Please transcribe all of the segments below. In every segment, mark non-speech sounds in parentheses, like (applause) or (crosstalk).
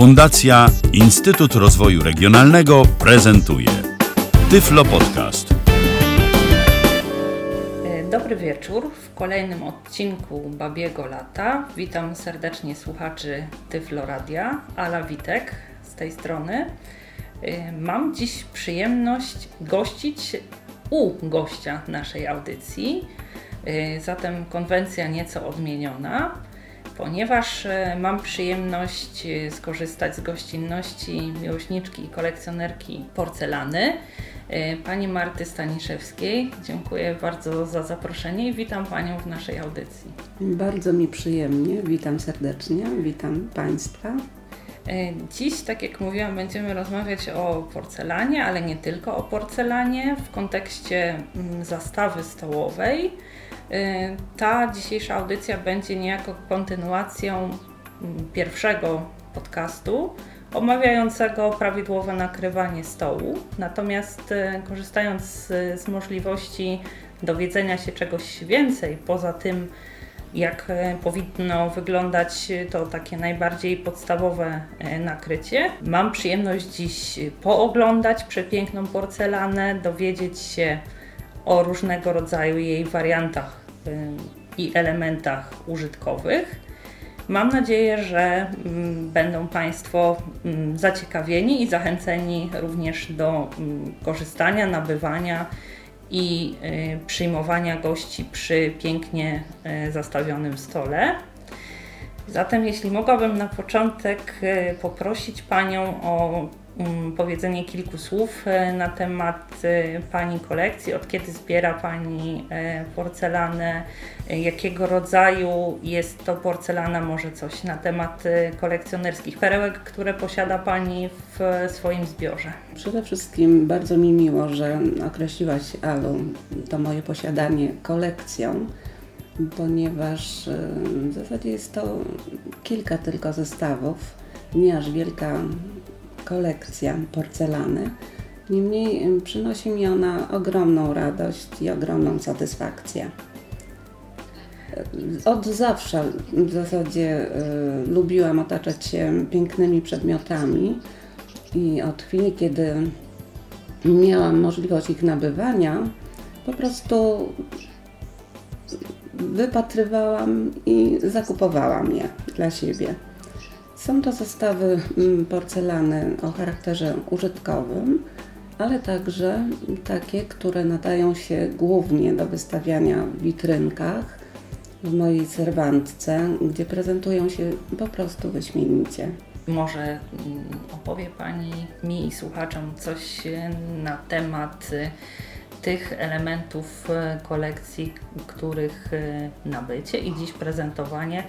Fundacja Instytut Rozwoju Regionalnego prezentuje Tyflo Podcast. Dobry wieczór. W kolejnym odcinku Babiego Lata witam serdecznie słuchaczy Tyflo Radia. Ala Witek z tej strony. Mam dziś przyjemność gościć u gościa naszej audycji. Zatem konwencja nieco odmieniona ponieważ e, mam przyjemność e, skorzystać z gościnności miłośniczki i kolekcjonerki porcelany, e, pani Marty Staniszewskiej. Dziękuję bardzo za zaproszenie i witam Panią w naszej audycji. Bardzo mi przyjemnie, witam serdecznie, witam Państwa. Dziś, tak jak mówiłam, będziemy rozmawiać o porcelanie, ale nie tylko o porcelanie w kontekście mm, zastawy stołowej ta dzisiejsza audycja będzie niejako kontynuacją mm, pierwszego podcastu omawiającego prawidłowe nakrywanie stołu. Natomiast y, korzystając z, z możliwości dowiedzenia się czegoś więcej poza tym, jak y, powinno wyglądać to takie najbardziej podstawowe nakrycie. Mam przyjemność dziś pooglądać przepiękną porcelanę, dowiedzieć się o różnego rodzaju jej wariantach i elementach użytkowych. Mam nadzieję, że mm, będą Państwo mm, zaciekawieni i zachęceni również do mm, korzystania, nabywania i y, przyjmowania gości przy pięknie y, zastawionym stole. Zatem, jeśli mogłabym na początek y, poprosić Panią o powiedzenie kilku słów e, na temat e, Pani kolekcji, od kiedy zbiera Pani e, porcelanę, jakiego rodzaju jest to porcelana, może coś na temat kolekcjonerskich perełek, które posiada Pani w swoim zbiorze. Przede wszystkim bardzo mi miło, że określiłaś Alu to moje posiadanie kolekcją, ponieważ w zasadzie jest to kilka tylko zestawów, nie aż wielka kolekcja porcelany. Niemniej przynosi mi ona ogromną radość i ogromną satysfakcję. Od zawsze w zasadzie y, lubiłam otaczać się pięknymi przedmiotami i od chwili, kiedy miałam możliwość ich nabywania, po prostu wypatrywałam i zakupowałam je dla siebie. Są to zestawy mm, porcelany o charakterze użytkowym, ale także takie, które nadają się głównie do wystawiania w witrynkach, w mojej serwantce, gdzie prezentują się po prostu wyśmienicie. Może mm, opowie Pani mi i słuchaczom coś na temat y, tych elementów y, kolekcji, których y, nabycie i dziś prezentowanie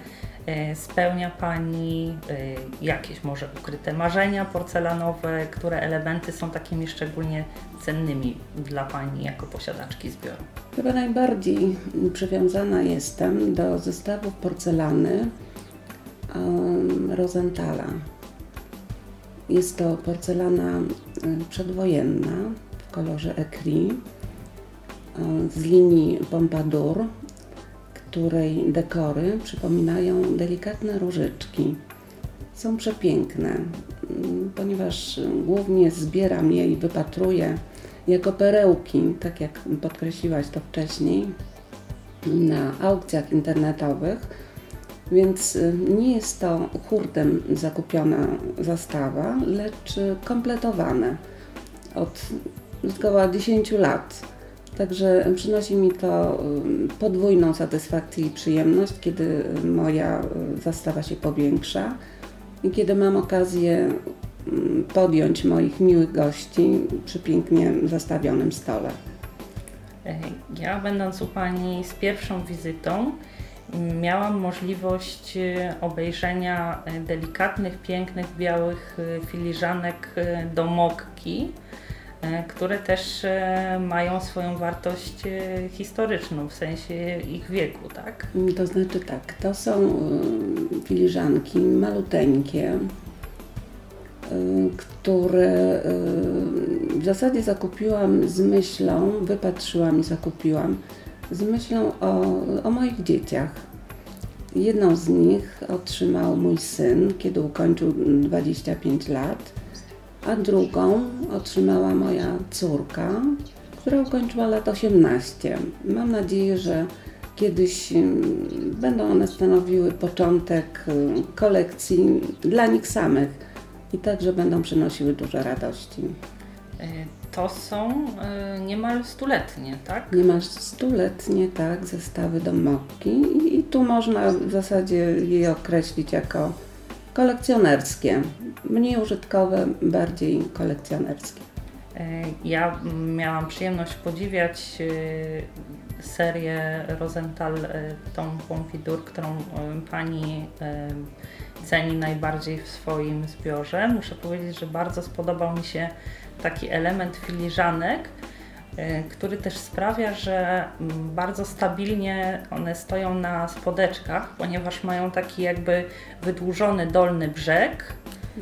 spełnia Pani e, jakieś może ukryte marzenia porcelanowe? Które elementy są takimi szczególnie cennymi dla Pani jako posiadaczki zbioru? Chyba najbardziej przywiązana jestem do zestawów porcelany um, Rosenthala. Jest to porcelana przedwojenna w kolorze ecri z linii Pompadour której dekory przypominają delikatne różyczki. Są przepiękne, mm, ponieważ głównie zbieram je i wypatruję jako perełki, tak jak podkreśliłaś to wcześniej, na aukcjach internetowych, więc y, nie jest to hurtem zakupiona zastawa, lecz kompletowane od około 10 lat. Także przynosi mi to podwójną satysfakcję i przyjemność, kiedy moja zastawa się powiększa i kiedy mam okazję podjąć moich miłych gości przy pięknie zastawionym stole. Ja, będąc u Pani z pierwszą wizytą, miałam możliwość e, obejrzenia delikatnych, pięknych, białych filiżanek do mokki które też e, mają swoją wartość e, historyczną w sensie ich wieku, tak? To znaczy tak, to są filiżanki maluteńkie, które w zasadzie zakupiłam z myślą, wypatrzyłam i zakupiłam z myślą o, o moich dzieciach. Jedną z nich otrzymał mój syn, kiedy ukończył 25 lat, a drugą otrzymała moja córka, która ukończyła lat 18. Mam nadzieję, że kiedyś mm, będą one stanowiły początek y, kolekcji dla nich samych i także będą przynosiły dużo radości. E, to są e, niemal stuletnie, tak? Niemal stuletnie, tak, zestawy do mokki i, i tu można w zasadzie je określić jako kolekcjonerskie. Mniej użytkowe, bardziej kolekcjonerskie. E, ja miałam przyjemność podziwiać serię Rosenthal, tą Pompadour, którą Pani ceni najbardziej w swoim zbiorze. Muszę powiedzieć, że bardzo spodobał mi się taki element filiżanek, który też sprawia, że mm, bardzo stabilnie one stoją na spodeczkach, ponieważ mają taki jakby wydłużony dolny brzeg.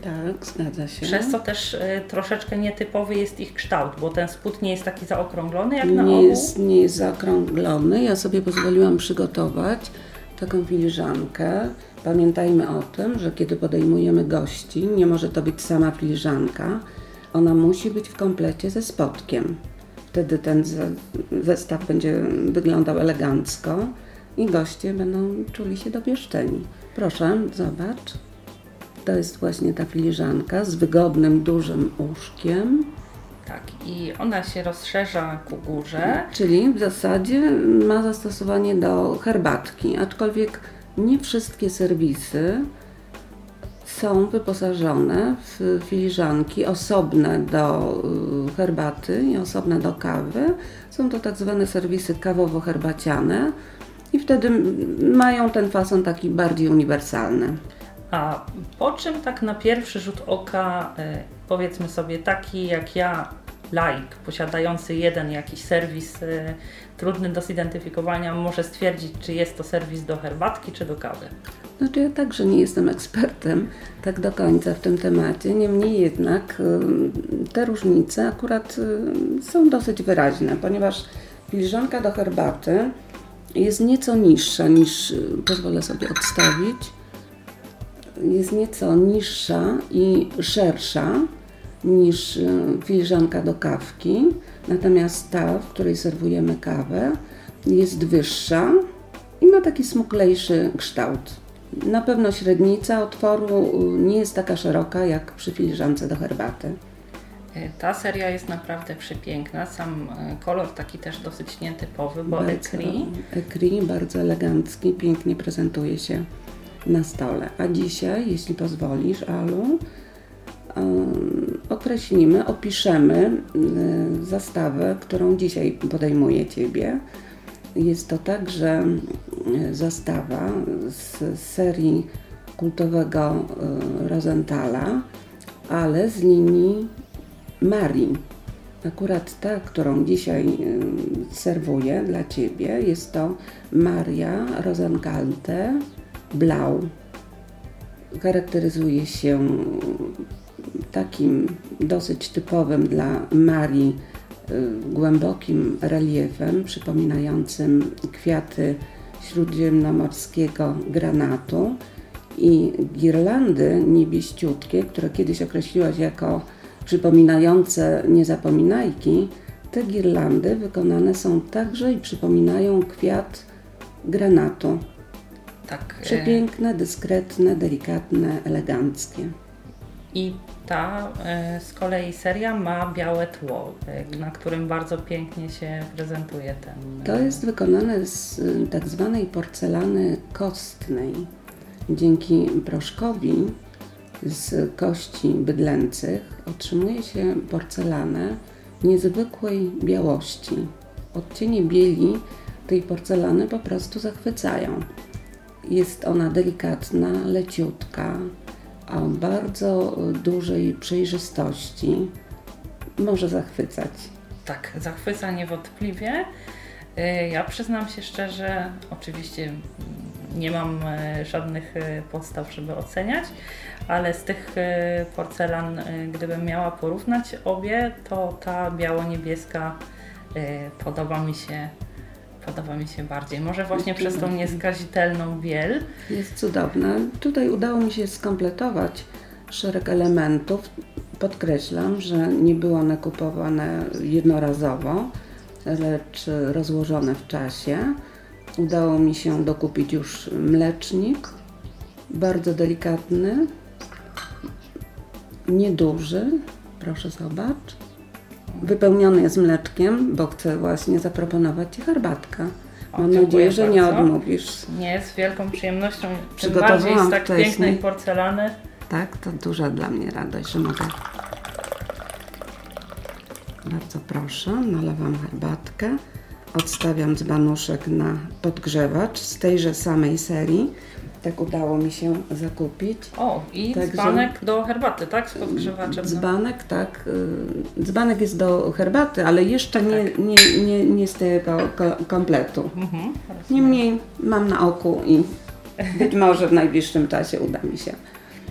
Tak, zgadza się. Przez co też y, troszeczkę nietypowy jest ich kształt, bo ten spód nie jest taki zaokrąglony jak nie na ogół. Jest, nie jest zaokrąglony. Ja sobie pozwoliłam przygotować taką filiżankę. Pamiętajmy o tym, że kiedy podejmujemy gości, nie może to być sama filiżanka, ona musi być w komplecie ze spodkiem. Wtedy ten zestaw będzie wyglądał elegancko i goście będą czuli się dopieszczeni. Proszę, zobacz. To jest właśnie ta filiżanka z wygodnym, dużym łóżkiem. Tak, i ona się rozszerza ku górze. Czyli w zasadzie ma zastosowanie do herbatki, aczkolwiek nie wszystkie serwisy są wyposażone w filiżanki osobne do y, herbaty i osobne do kawy. Są to tak zwane serwisy kawowo-herbaciane i wtedy mają ten fason taki bardziej uniwersalny. A po czym tak na pierwszy rzut oka, y, powiedzmy sobie taki jak ja, laik posiadający jeden jakiś serwis y, trudny do zidentyfikowania może stwierdzić, czy jest to serwis do herbatki, czy do kawy? Znaczy ja także nie jestem ekspertem tak do końca w tym temacie, niemniej jednak te różnice akurat są dosyć wyraźne, ponieważ filiżanka do herbaty jest nieco niższa niż, pozwolę sobie odstawić, jest nieco niższa i szersza niż filiżanka do kawki, natomiast ta, w której serwujemy kawę, jest wyższa i ma taki smuklejszy kształt. Na pewno średnica otworu nie jest taka szeroka jak przy filiżance do herbaty. E, ta seria jest naprawdę przepiękna. Sam e, kolor taki też dosyć nietypowy, bo bardzo, ekri. Ekri bardzo elegancki, pięknie prezentuje się na stole. A dzisiaj, jeśli pozwolisz, Alu, określimy, opiszemy y, zastawę, którą dzisiaj podejmuje Ciebie. Jest to także e, zastawa z serii kultowego e, Rosenthala, ale z linii Marii. Akurat ta, którą dzisiaj e, serwuję dla Ciebie, jest to Maria Rosenkalte Blau. Charakteryzuje się takim dosyć typowym dla Marii Y, głębokim reliefem przypominającym kwiaty śródziemnomorskiego granatu i girlandy niebieściutkie, które kiedyś określiłaś jako przypominające niezapominajki, te girlandy wykonane są także i przypominają kwiat granatu. Tak. Y, Przepiękne, dyskretne, delikatne, eleganckie. I ta e, z kolei seria ma białe tło, e, na którym bardzo pięknie się prezentuje ten. To jest wykonane z e, tak zwanej porcelany kostnej. Dzięki proszkowi z kości bydlęcych otrzymuje się porcelanę niezwykłej białości. Odcienie bieli tej porcelany po prostu zachwycają. Jest ona delikatna, leciutka, bardzo dużej przejrzystości może zachwycać. Tak, zachwyca niewątpliwie. Y, ja przyznam się szczerze, oczywiście nie mam y, żadnych y, podstaw, żeby oceniać, ale z tych porcelan, gdybym miała porównać obie, to ta biało-niebieska podoba mi się podoba mi się bardziej. Może właśnie przez tą nieskazitelną biel. Jest cudowna. Tutaj udało mi się skompletować szereg elementów. Podkreślam, że nie były one kupowane jednorazowo, lecz rozłożone w czasie. Udało mi się dokupić już mlecznik, bardzo delikatny, nieduży, proszę zobacz. Wypełniony jest mleczkiem, bo chcę właśnie zaproponować Ci herbatkę. Mam nadzieję, że nie bardzo. odmówisz. Nie, z wielką przyjemnością. Tym bardziej z tak wcześniej. pięknej porcelany. Tak, to duża dla mnie radość, że mogę. Bardzo proszę, nalewam herbatkę. Odstawiam dzbanuszek na podgrzewacz z tejże samej serii. Tak udało mi się zakupić. O, i Także- dzbanek do herbaty, tak? Z podgrzewaczem. Dzbanek, tak. y, Dzbanek jest do herbaty, ale jeszcze nie, nie, nie, nie z tego ko- kompletu. Mhm. Niemniej mam na oku i być może w najbliższym czasie uda mi się.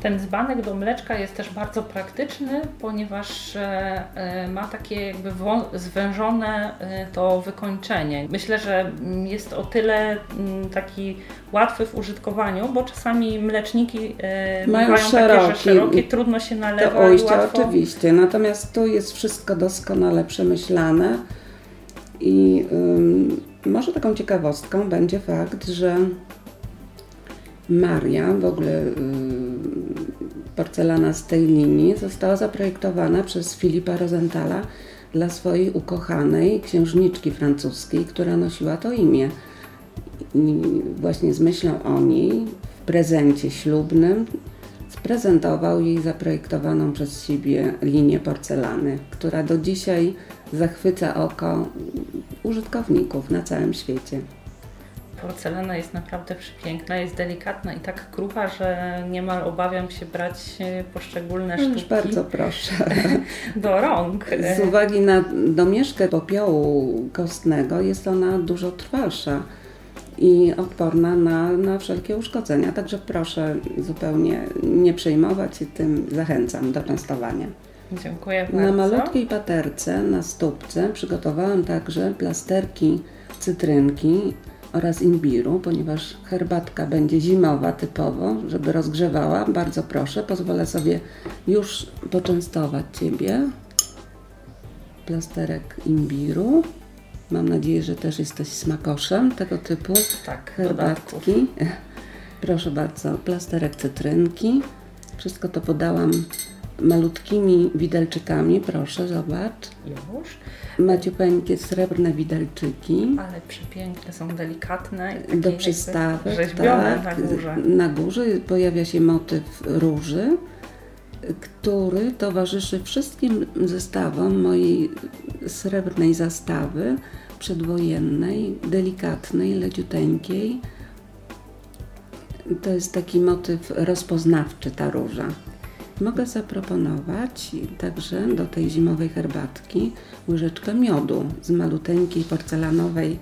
Ten dzbanek do mleczka jest też bardzo praktyczny, ponieważ e, e, ma takie jakby zwężone e, to wykończenie. Myślę, że mm, jest o tyle mm, taki łatwy w użytkowaniu, bo czasami mleczniki e, Mają bywają takie, szeroki. szerokie, trudno się nalewa To ujście łatwo... oczywiście, natomiast tu jest wszystko doskonale przemyślane i ym, może taką ciekawostką będzie fakt, że Maria, w ogóle ym, porcelana z tej linii, została zaprojektowana przez Filipa Rosenthala dla swojej ukochanej księżniczki francuskiej, która nosiła to imię. I właśnie z myślą o niej w prezencie ślubnym sprezentował jej zaprojektowaną przez siebie linię porcelany, która do dzisiaj zachwyca oko użytkowników na całym świecie. Porcelana jest naprawdę przepiękna, jest delikatna i tak krucha, że niemal obawiam się brać e, poszczególne Już sztuki bardzo proszę. (laughs) do rąk. Z uwagi na domieszkę popiołu kostnego jest ona dużo trwalsza i odporna na, na wszelkie uszkodzenia. Także proszę zupełnie nie przejmować się tym, zachęcam do częstowania. Dziękuję Na bardzo. malutkiej paterce, na stópce przygotowałam także plasterki cytrynki oraz imbiru, ponieważ herbatka będzie zimowa typowo, żeby rozgrzewała. Bardzo proszę, pozwolę sobie już poczęstować Ciebie. Plasterek imbiru. Mam nadzieję, że też jesteś smakoszem tego typu Tak, dodatków. herbatki. Proszę bardzo, plasterek cytrynki. Wszystko to podałam malutkimi widelczykami. Proszę, zobacz. Już, Maciupeńkie srebrne widelczyki. ale przepiękne, są delikatne. Do przystawek, Rzeźbione tak. na górze. Na górze pojawia się motyw róży, który towarzyszy wszystkim zestawom mojej srebrnej zastawy przedwojennej, delikatnej, leciuteńkiej. To jest taki motyw rozpoznawczy ta róża. Mogę zaproponować także do tej zimowej herbatki łyżeczkę miodu z maluteńkiej porcelanowej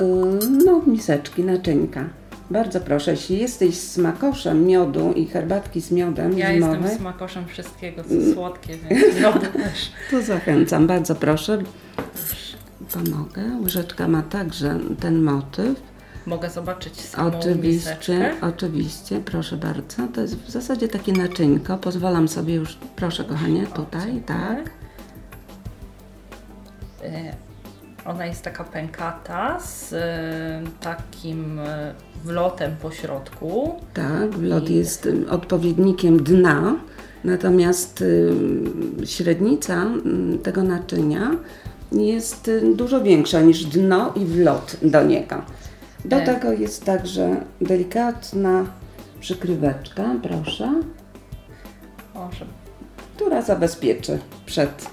Yy, no, miseczki, naczynka. Bardzo proszę, jeśli jesteś smakoszem miodu i herbatki z miodem Ja zimowej, jestem smakoszem wszystkiego, co słodkie, więc (laughs) miodu też. to zachęcam, bardzo proszę. Pomogę. Łyżeczka ma także ten motyw. Mogę zobaczyć samą Oczywiście, miseczkę. oczywiście, proszę bardzo. To jest w zasadzie takie naczynko. Pozwalam sobie już, proszę kochanie, tutaj, tak. E, Ona jest taka pękata z e, takim e, wlotem po środku. Tak, wlot I- jest y, odpowiednikiem dna, natomiast y, średnica y, tego naczynia jest y, dużo większa niż dno i wlot do niego. Do E. tego jest także delikatna przykryweczka, proszę, O, że która zabezpieczy przed.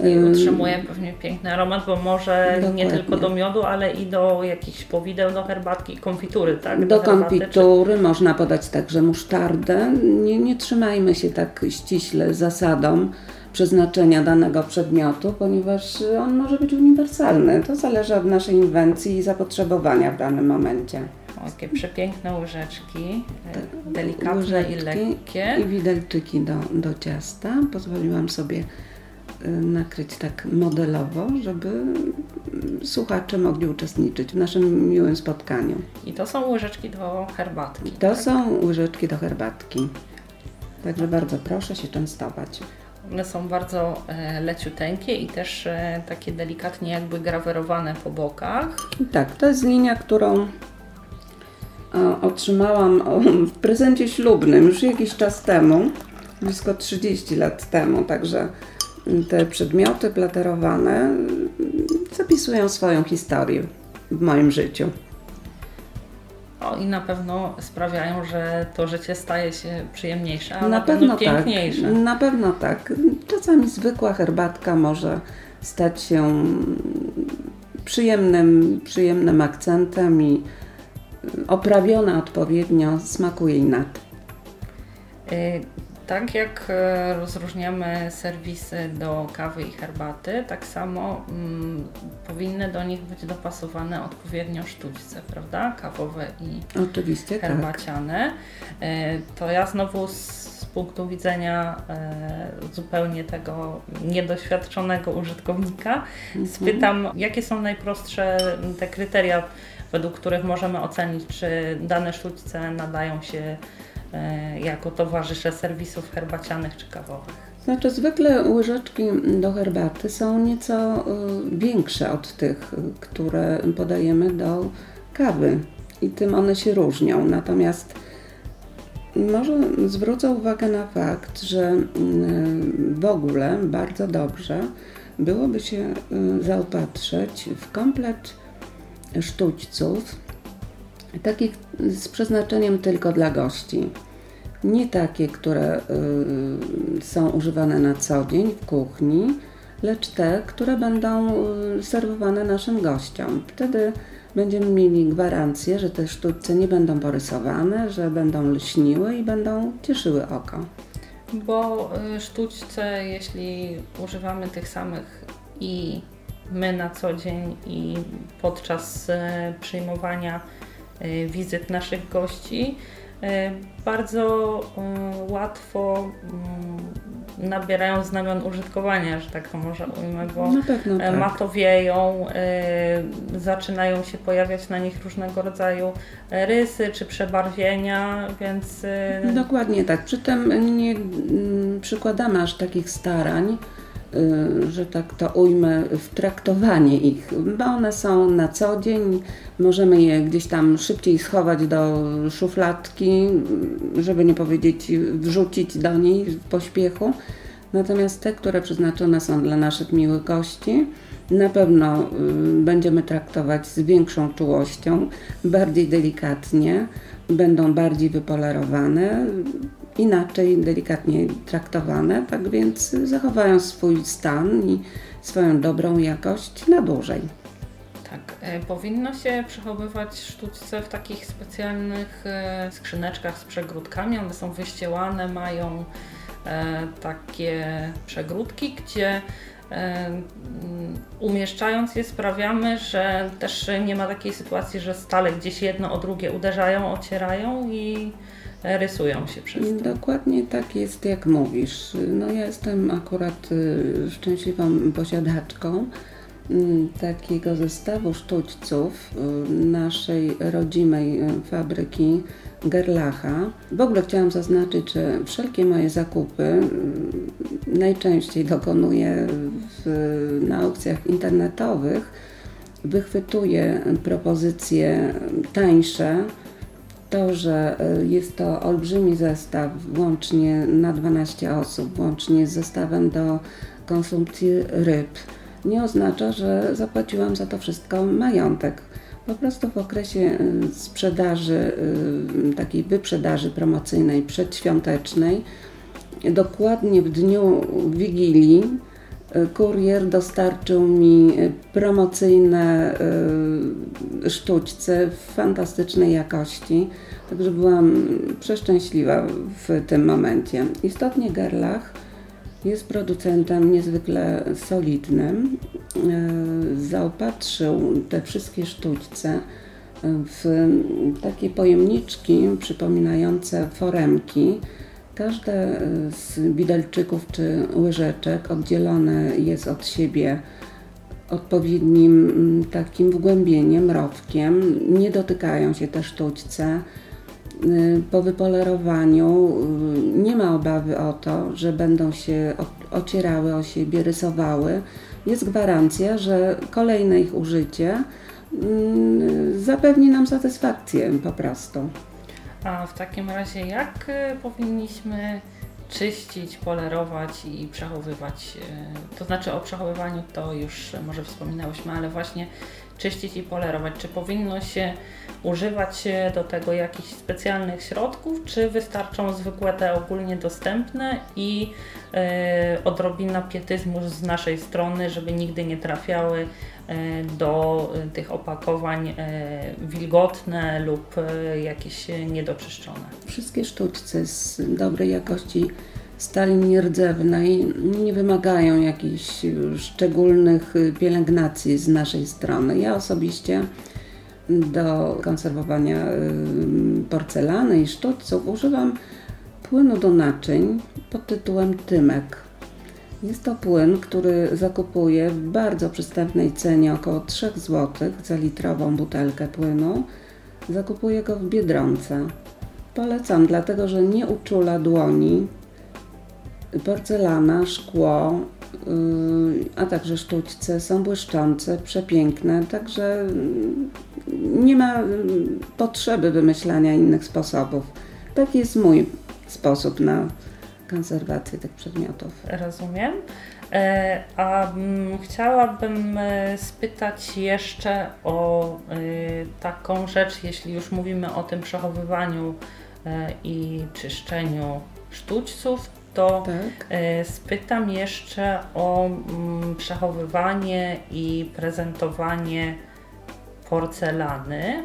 i y, utrzymuje pewnie piękny aromat, bo może nie Dokładnie. tylko do miodu, ale i do jakichś powideł, do herbatki konfitury, tak? Do herbaty, konfitury można podać także musztardę. Nie, nie trzymajmy się tak ściśle zasadą przeznaczenia danego przedmiotu, ponieważ on może być uniwersalny. To zależy od naszej inwencji i zapotrzebowania w danym momencie. Jakie przepiękne łyżeczki, e, Tak, delikatne i Łyżeczki lekkie. I widelczyki do, do ciasta. Pozwoliłam sobie y, nakryć tak modelowo, żeby mm, słuchacze mogli uczestniczyć w naszym miłym spotkaniu. I to są łyżeczki do herbatki. To tak? są łyżeczki do herbatki. Także bardzo proszę się częstować. Są bardzo e, leciuteńkie i też e, takie delikatnie jakby grawerowane po bokach. Tak, to jest linia, którą otrzymałam w prezencie ślubnym już jakiś czas temu, blisko 30 lat temu, także te przedmioty platerowane zapisują swoją historię w moim życiu. I na pewno sprawiają, że to życie staje się przyjemniejsze, a na, na pewno, pewno tak. piękniejsze. Na pewno tak. Czasami zwykła herbatka może stać się przyjemnym, przyjemnym akcentem i oprawiona odpowiednio smakuje inaczej. Y, tak jak e, rozróżniamy serwisy do kawy i herbaty, tak samo mm, powinny do nich być dopasowane odpowiednio sztućce, prawda? Kawowe i Oczywiście, tak. herbaciane. Tak. To ja znowu z, punktu widzenia e, zupełnie tego niedoświadczonego użytkownika mhm. spytam, jakie są najprostsze te kryteria, według których możemy ocenić, czy dane sztućce nadają się jako towarzysze serwisów herbacianych czy kawowych? Znaczy, zwykle łyżeczki do herbaty są nieco e, większe od tych, które podajemy do kawy i tym one się różnią. Natomiast może zwrócę uwagę na fakt, że mm, w ogóle bardzo dobrze byłoby się e, zaopatrzyć w komplet sztućców, takich z przeznaczeniem tylko dla gości. Nie takie, które y, są używane na co dzień w kuchni, lecz te, które będą y, serwowane naszym gościom. Wtedy będziemy mieli gwarancję, że te sztućce nie będą porysowane, że będą lśniły i będą cieszyły oko. Bo y, sztućce, jeśli używamy tych samych i my na co dzień i podczas przyjmowania wizyt naszych gości. Y, bardzo y, łatwo mm, nabierają znamion użytkowania, że tak to może ujmę, bo tak. matowieją, zaczynają się pojawiać na nich różnego rodzaju rysy czy przebarwienia, więc... Dokładnie tak. Przy tym nie mm, przykładamy aż takich starań, Y, że tak to ujmę, w traktowanie ich, bo one są na co dzień, możemy je gdzieś tam szybciej schować do szufladki, żeby nie powiedzieć wrzucić do niej w pośpiechu. Natomiast te, które przeznaczone są dla naszych miłych gości, na pewno y, będziemy traktować z większą czułością, bardziej delikatnie, będą bardziej wypolerowane, inaczej, delikatnie traktowane, tak więc zachowają swój stan i swoją dobrą jakość na dłużej. Tak, e, powinno się przechowywać sztućce w takich specjalnych e, skrzyneczkach z przegródkami. One są wyścielane, mają e, takie przegródki, gdzie umieszczając je sprawiamy, że też nie ma takiej sytuacji, że stale gdzieś jedno o drugie uderzają, ocierają i rysują się przez to. Dokładnie tak jest, jak mówisz. No ja jestem akurat y, szczęśliwą posiadaczką mm, takiego zestawu sztućców y, naszej rodzimej y, fabryki Gerlacha. W ogóle chciałam zaznaczyć, że wszelkie moje zakupy najczęściej dokonuję w, na aukcjach internetowych. Wychwytuję propozycje tańsze, to, że e, jest to olbrzymi zestaw, łącznie na 12 osób, łącznie z zestawem do konsumpcji ryb, nie oznacza, że zapłaciłam za to wszystko majątek. Po prostu w okresie e, sprzedaży, e, takiej wyprzedaży promocyjnej przedświątecznej, dokładnie w dniu Wigilii, kurier dostarczył mi promocyjne y, sztućce w fantastycznej jakości, także byłam przeszczęśliwa w tym momencie. Istotnie Gerlach jest producentem niezwykle solidnym. Y, zaopatrzył te wszystkie sztućce w takie pojemniczki przypominające foremki, Każde z widelczyków czy łyżeczek oddzielone jest od siebie odpowiednim mm, takim wgłębieniem, rowkiem. Nie dotykają się te sztućce. Y, po wypolerowaniu y, nie ma obawy o to, że będą się ocierały o siebie, rysowały. Jest gwarancja, że kolejne ich użycie mm, zapewni nam satysfakcję po prostu. A w takim razie jak y, powinniśmy czyścić, polerować i przechowywać? To znaczy o przechowywaniu to już może wspominałyśmy, ale właśnie czyścić i polerować. Czy powinno się używać do tego jakichś specjalnych środków, czy wystarczą zwykłe te ogólnie dostępne i e, odrobina pietyzmu z naszej strony, żeby nigdy nie trafiały e, do tych opakowań e, wilgotne lub jakieś niedoczyszczone. Wszystkie sztućce z dobrej jakości stali nierdzewnej nie wymagają jakichś szczególnych pielęgnacji z naszej strony. Ja osobiście do konserwowania porcelany i sztućców używam płynu do naczyń pod tytułem Tymek. Jest to płyn, który zakupuję w bardzo przystępnej cenie, około 3 zł za litrową butelkę płynu. Zakupuję go w Biedronce. Polecam, dlatego że nie uczula dłoni, porcelana, szkło, yy, a także sztućce są błyszczące, przepiękne, także nie ma potrzeby wymyślania innych sposobów. Taki jest mój sposób na konserwację tych przedmiotów. Rozumiem. E, a mm, chciałabym e, spytać jeszcze o e, taką rzecz, jeśli już mówimy o tym przechowywaniu i czyszczeniu sztućców, to tak. spytam jeszcze o mm, przechowywanie i prezentowanie porcelany,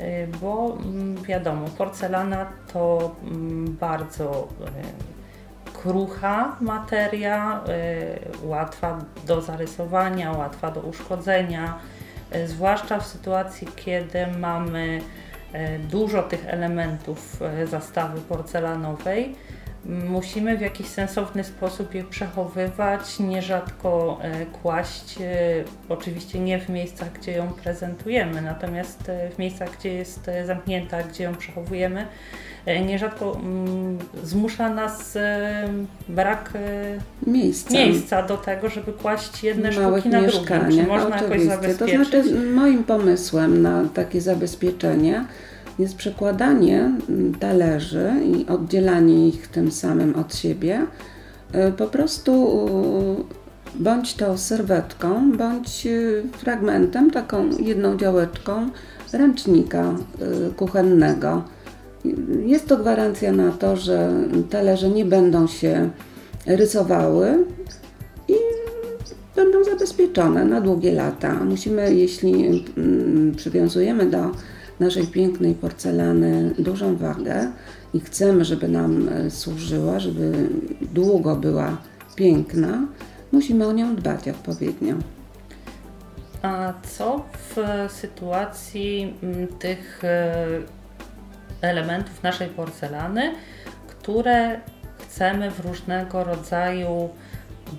y, bo mm, wiadomo, porcelana to mm, bardzo y, krucha materia, łatwa do zarysowania, łatwa do uszkodzenia, zwłaszcza w sytuacji, kiedy mamy dużo tych elementów zastawy porcelanowej musimy w jakiś sensowny sposób je przechowywać, nierzadko e, kłaść, e, oczywiście nie w miejscach, gdzie ją prezentujemy, natomiast e, w miejscach, gdzie jest zamknięta, gdzie ją przechowujemy, nierzadko mm, zmusza nas brak miejsca. miejsca do tego, żeby kłaść jedne Małych sztuki na drugim. Czy można jakoś zabezpieczyć? To znaczy moim pomysłem na takie zabezpieczenie jest przekładanie mm, talerzy i oddzielanie ich tym samym od siebie, y, po prostu bądź to serwetką, bądź y, fragmentem, taką jedną działeczką ręcznika kuchennego. Jest to gwarancja na to, że talerze nie będą się rysowały i będą zabezpieczone na długie lata. Musimy, jeśli mm, przywiązujemy do naszej pięknej porcelany dużą wagę i chcemy, żeby nam e, służyła, żeby długo była piękna, musimy o nią dbać odpowiednio. A co w sytuacji mm, tych e, elementów naszej porcelany, które chcemy w różnego rodzaju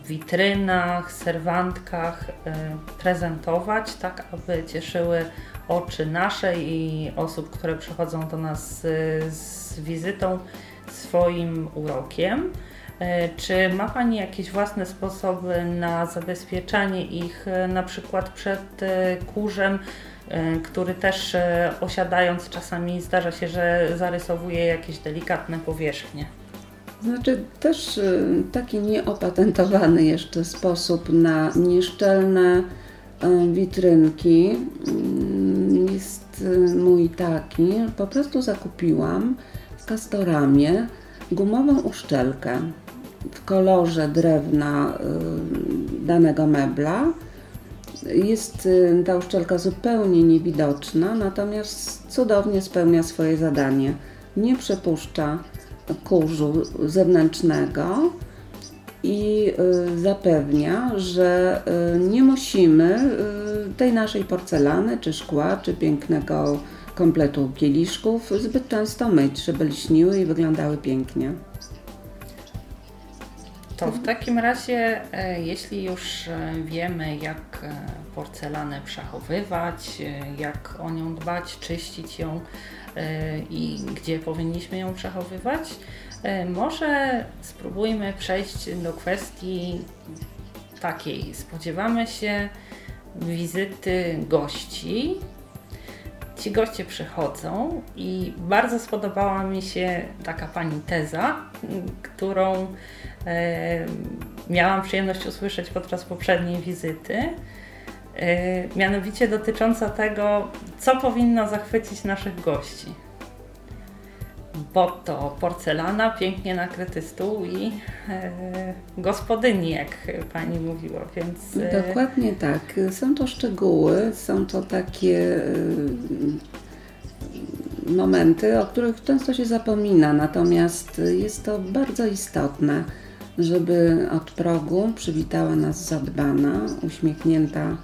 witrynach, serwantkach e, prezentować, tak aby cieszyły oczy nasze i osób, które przychodzą do nas z, z wizytą swoim urokiem. E, czy ma Pani jakieś własne sposoby na zabezpieczanie ich, e, na przykład przed e, kurzem, który też osiadając czasami zdarza się, że zarysowuje jakieś delikatne powierzchnie? Znaczy też taki nieopatentowany jeszcze sposób na nieszczelne witrynki mm, jest mój taki. Po prostu zakupiłam w Castoramie gumową uszczelkę w kolorze drewna danego mebla. Jest ta uszczelka zupełnie niewidoczna, natomiast cudownie spełnia swoje zadanie. Nie przepuszcza kurzu zewnętrznego i y, zapewnia, że y, nie musimy y, tej naszej porcelany, czy szkła, czy pięknego kompletu kieliszków zbyt często myć, żeby lśniły i wyglądały pięknie. To w takim razie, e, jeśli już e, wiemy, jak e, porcelanę przechowywać, jak o nią dbać, czyścić ją i gdzie powinniśmy ją przechowywać, może spróbujmy przejść do kwestii takiej. Spodziewamy się wizyty gości. Ci goście przychodzą i bardzo spodobała mi się taka pani teza, którą e, miałam przyjemność usłyszeć podczas poprzedniej wizyty. E, mianowicie dotycząca tego, co powinno zachwycić naszych gości bo to porcelana, pięknie nakryty stół i e, gospodyni, jak pani mówiła, więc... E... Dokładnie tak. Są to szczegóły, są to takie e, momenty, o których często się zapomina, natomiast jest to bardzo istotne, żeby od progu przywitała nas zadbana, uśmiechnięta e,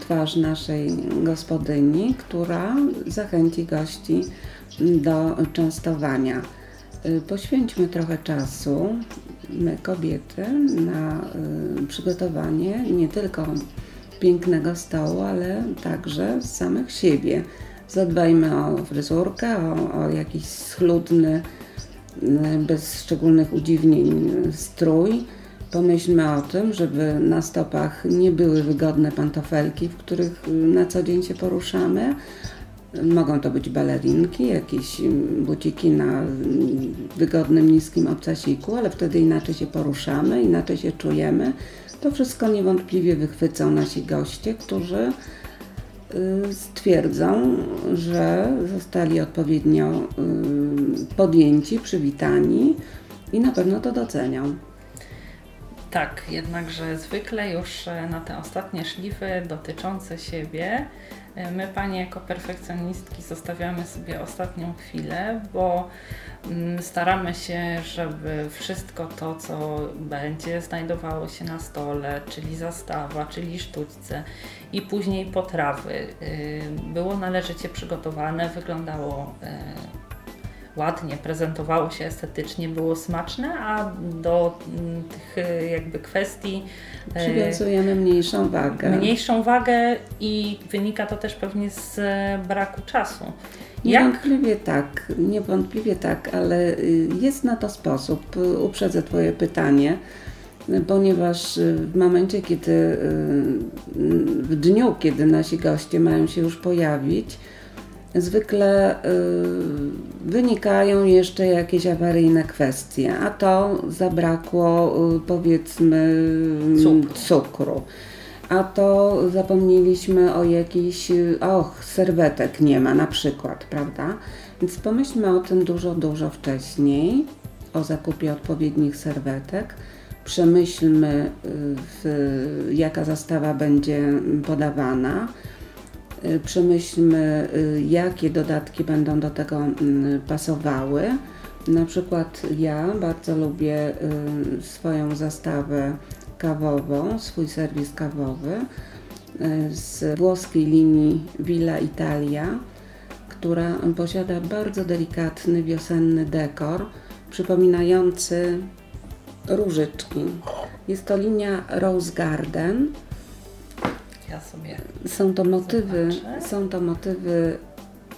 twarz naszej gospodyni, która zachęci gości do częstowania. Y, poświęćmy trochę czasu, my kobiety, na y, przygotowanie nie tylko pięknego stołu, ale także samych siebie. Zadbajmy o fryzurkę, o, o jakiś schludny, y, bez szczególnych udziwnień strój. Pomyślmy o tym, żeby na stopach nie były wygodne pantofelki, w których na co dzień się poruszamy, Mogą to być balerinki, jakieś mm, buciki na mm, wygodnym, niskim obcasiku, ale wtedy inaczej się poruszamy, inaczej się czujemy. To wszystko niewątpliwie wychwycą nasi goście, którzy y, stwierdzą, że zostali odpowiednio y, podjęci, przywitani i na pewno to docenią. Tak, jednakże zwykle już e, na te ostatnie szlify dotyczące siebie my, panie, jako perfekcjonistki, zostawiamy sobie ostatnią chwilę, bo mm, staramy się, żeby wszystko to, co będzie znajdowało się na stole, czyli zastawa, czyli sztućce i później potrawy, y, było należycie przygotowane, wyglądało y, ładnie, prezentowało się estetycznie, było smaczne, a do mm, tych e, jakby kwestii e, przywiązujemy mniejszą wagę. Mniejszą wagę i wynika to też pewnie z e, braku czasu. Niewątpliwie tak, niewątpliwie tak, ale y, jest na to sposób. Uprzedzę Twoje pytanie ponieważ w momencie, kiedy w dniu, kiedy nasi goście mają się już pojawić, zwykle y, wynikają jeszcze jakieś awaryjne kwestie, a to zabrakło y, powiedzmy cukru. cukru. A to zapomnieliśmy o jakiś, och, serwetek nie ma na przykład, prawda? Więc pomyślmy o tym dużo, dużo wcześniej, o zakupie odpowiednich serwetek. Przemyślmy, y, w, jaka zastawa będzie podawana Y, przemyślmy, y, jakie dodatki będą do tego mm, pasowały. Na przykład ja bardzo lubię y, swoją zastawę kawową, swój serwis kawowy z włoskiej linii Villa Italia, która posiada bardzo delikatny wiosenny dekor, przypominający różyczki. Jest to linia Rose Garden ja sobie. Są to motywy, zobaczę. są to motywy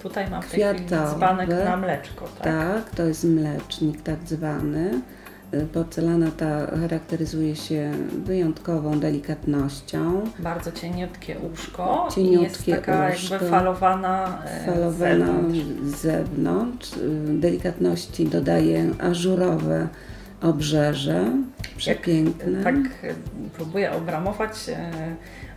Tutaj mam kwiatowe. dzbanek na mleczko, tak? Tak, to jest mlecznik tak zwany. Y, porcelana ta charakteryzuje się wyjątkową delikatnością. Bardzo cieniutkie łóżko. Cieniutkie jest taka łóżko, jakby falowana, e, falowana z zewnątrz. Y, delikatności dodaje ażurowe obrzeże. Przepiękne. Jak, tak próbuję obramować e,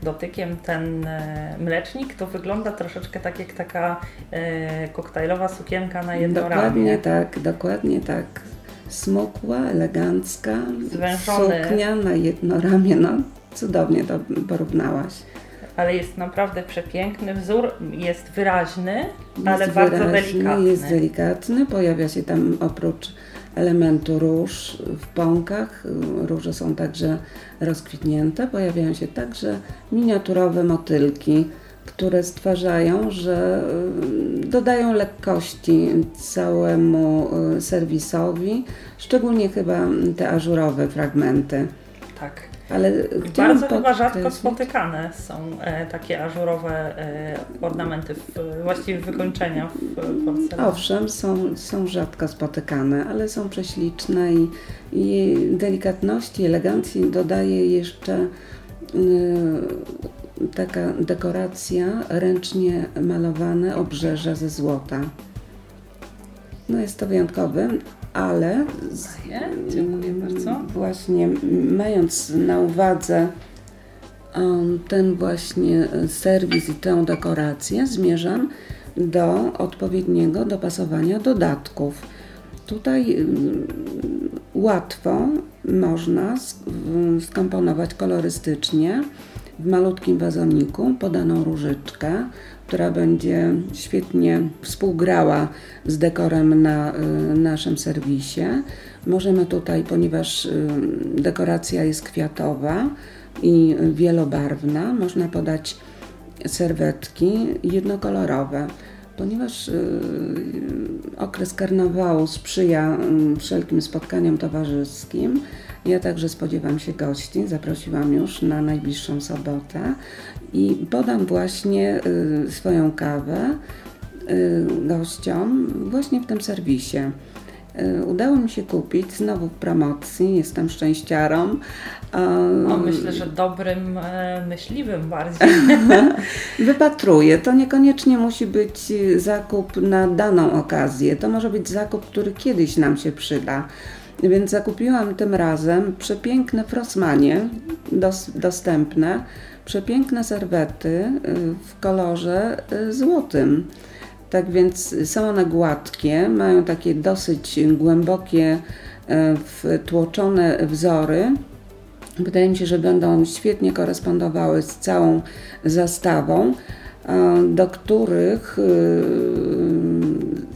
dotykiem ten e, mlecznik, to wygląda troszeczkę tak jak taka e, koktajlowa sukienka na jedno Dokładnie ramię. tak, dokładnie tak. Smukła, elegancka, Zwężony. suknia na jedno ramię, no cudownie to porównałaś. Ale jest naprawdę przepiękny, wzór jest wyraźny, jest ale wyraźny, bardzo delikatny. Jest delikatny, pojawia się tam oprócz elementu róż w pąkach. Róże są także rozkwitnięte. Pojawiają się także miniaturowe motylki, które stwarzają, że dodają lekkości całemu y, serwisowi, szczególnie chyba te ażurowe fragmenty. Tak. Ale bardzo chyba rzadko spotykane są e, takie ażurowe e, ornamenty, w, właściwie wykończenia w porcelanie. Owszem, są, są rzadko spotykane, ale są prześliczne i, i delikatności, elegancji dodaje jeszcze y, taka dekoracja ręcznie malowane obrzeża ze złota. No jest to wyjątkowe, ale z, Dziękuję bardzo. Właśnie mając na uwadze um, ten właśnie serwis i tę dekorację, zmierzam do odpowiedniego dopasowania dodatków. Tutaj um, łatwo można skomponować kolorystycznie w malutkim wazoniku podaną różyczkę, która będzie świetnie współgrała z dekorem na y, naszym serwisie. Możemy tutaj, ponieważ y, dekoracja jest kwiatowa i wielobarwna, można podać serwetki jednokolorowe. Ponieważ y, okres karnawału sprzyja wszelkim spotkaniom towarzyskim, ja także spodziewam się gości, zaprosiłam już na najbliższą sobotę i podam właśnie y, swoją kawę y, gościom właśnie w tym serwisie. Y, udało mi się kupić znowu w promocji, jestem szczęściarą. No, myślę, że dobrym e, myśliwym bardziej. (laughs) Wypatruję. To niekoniecznie musi być zakup na daną okazję. To może być zakup, który kiedyś nam się przyda. Więc zakupiłam tym razem przepiękne frosmanie dos dostępne, przepiękne serwety y, w kolorze y, złotym. Tak więc są one gładkie, mają takie dosyć głębokie, y, wtłoczone wzory. Wydaje mi się, że będą świetnie korespondowały z całą zastawą, do których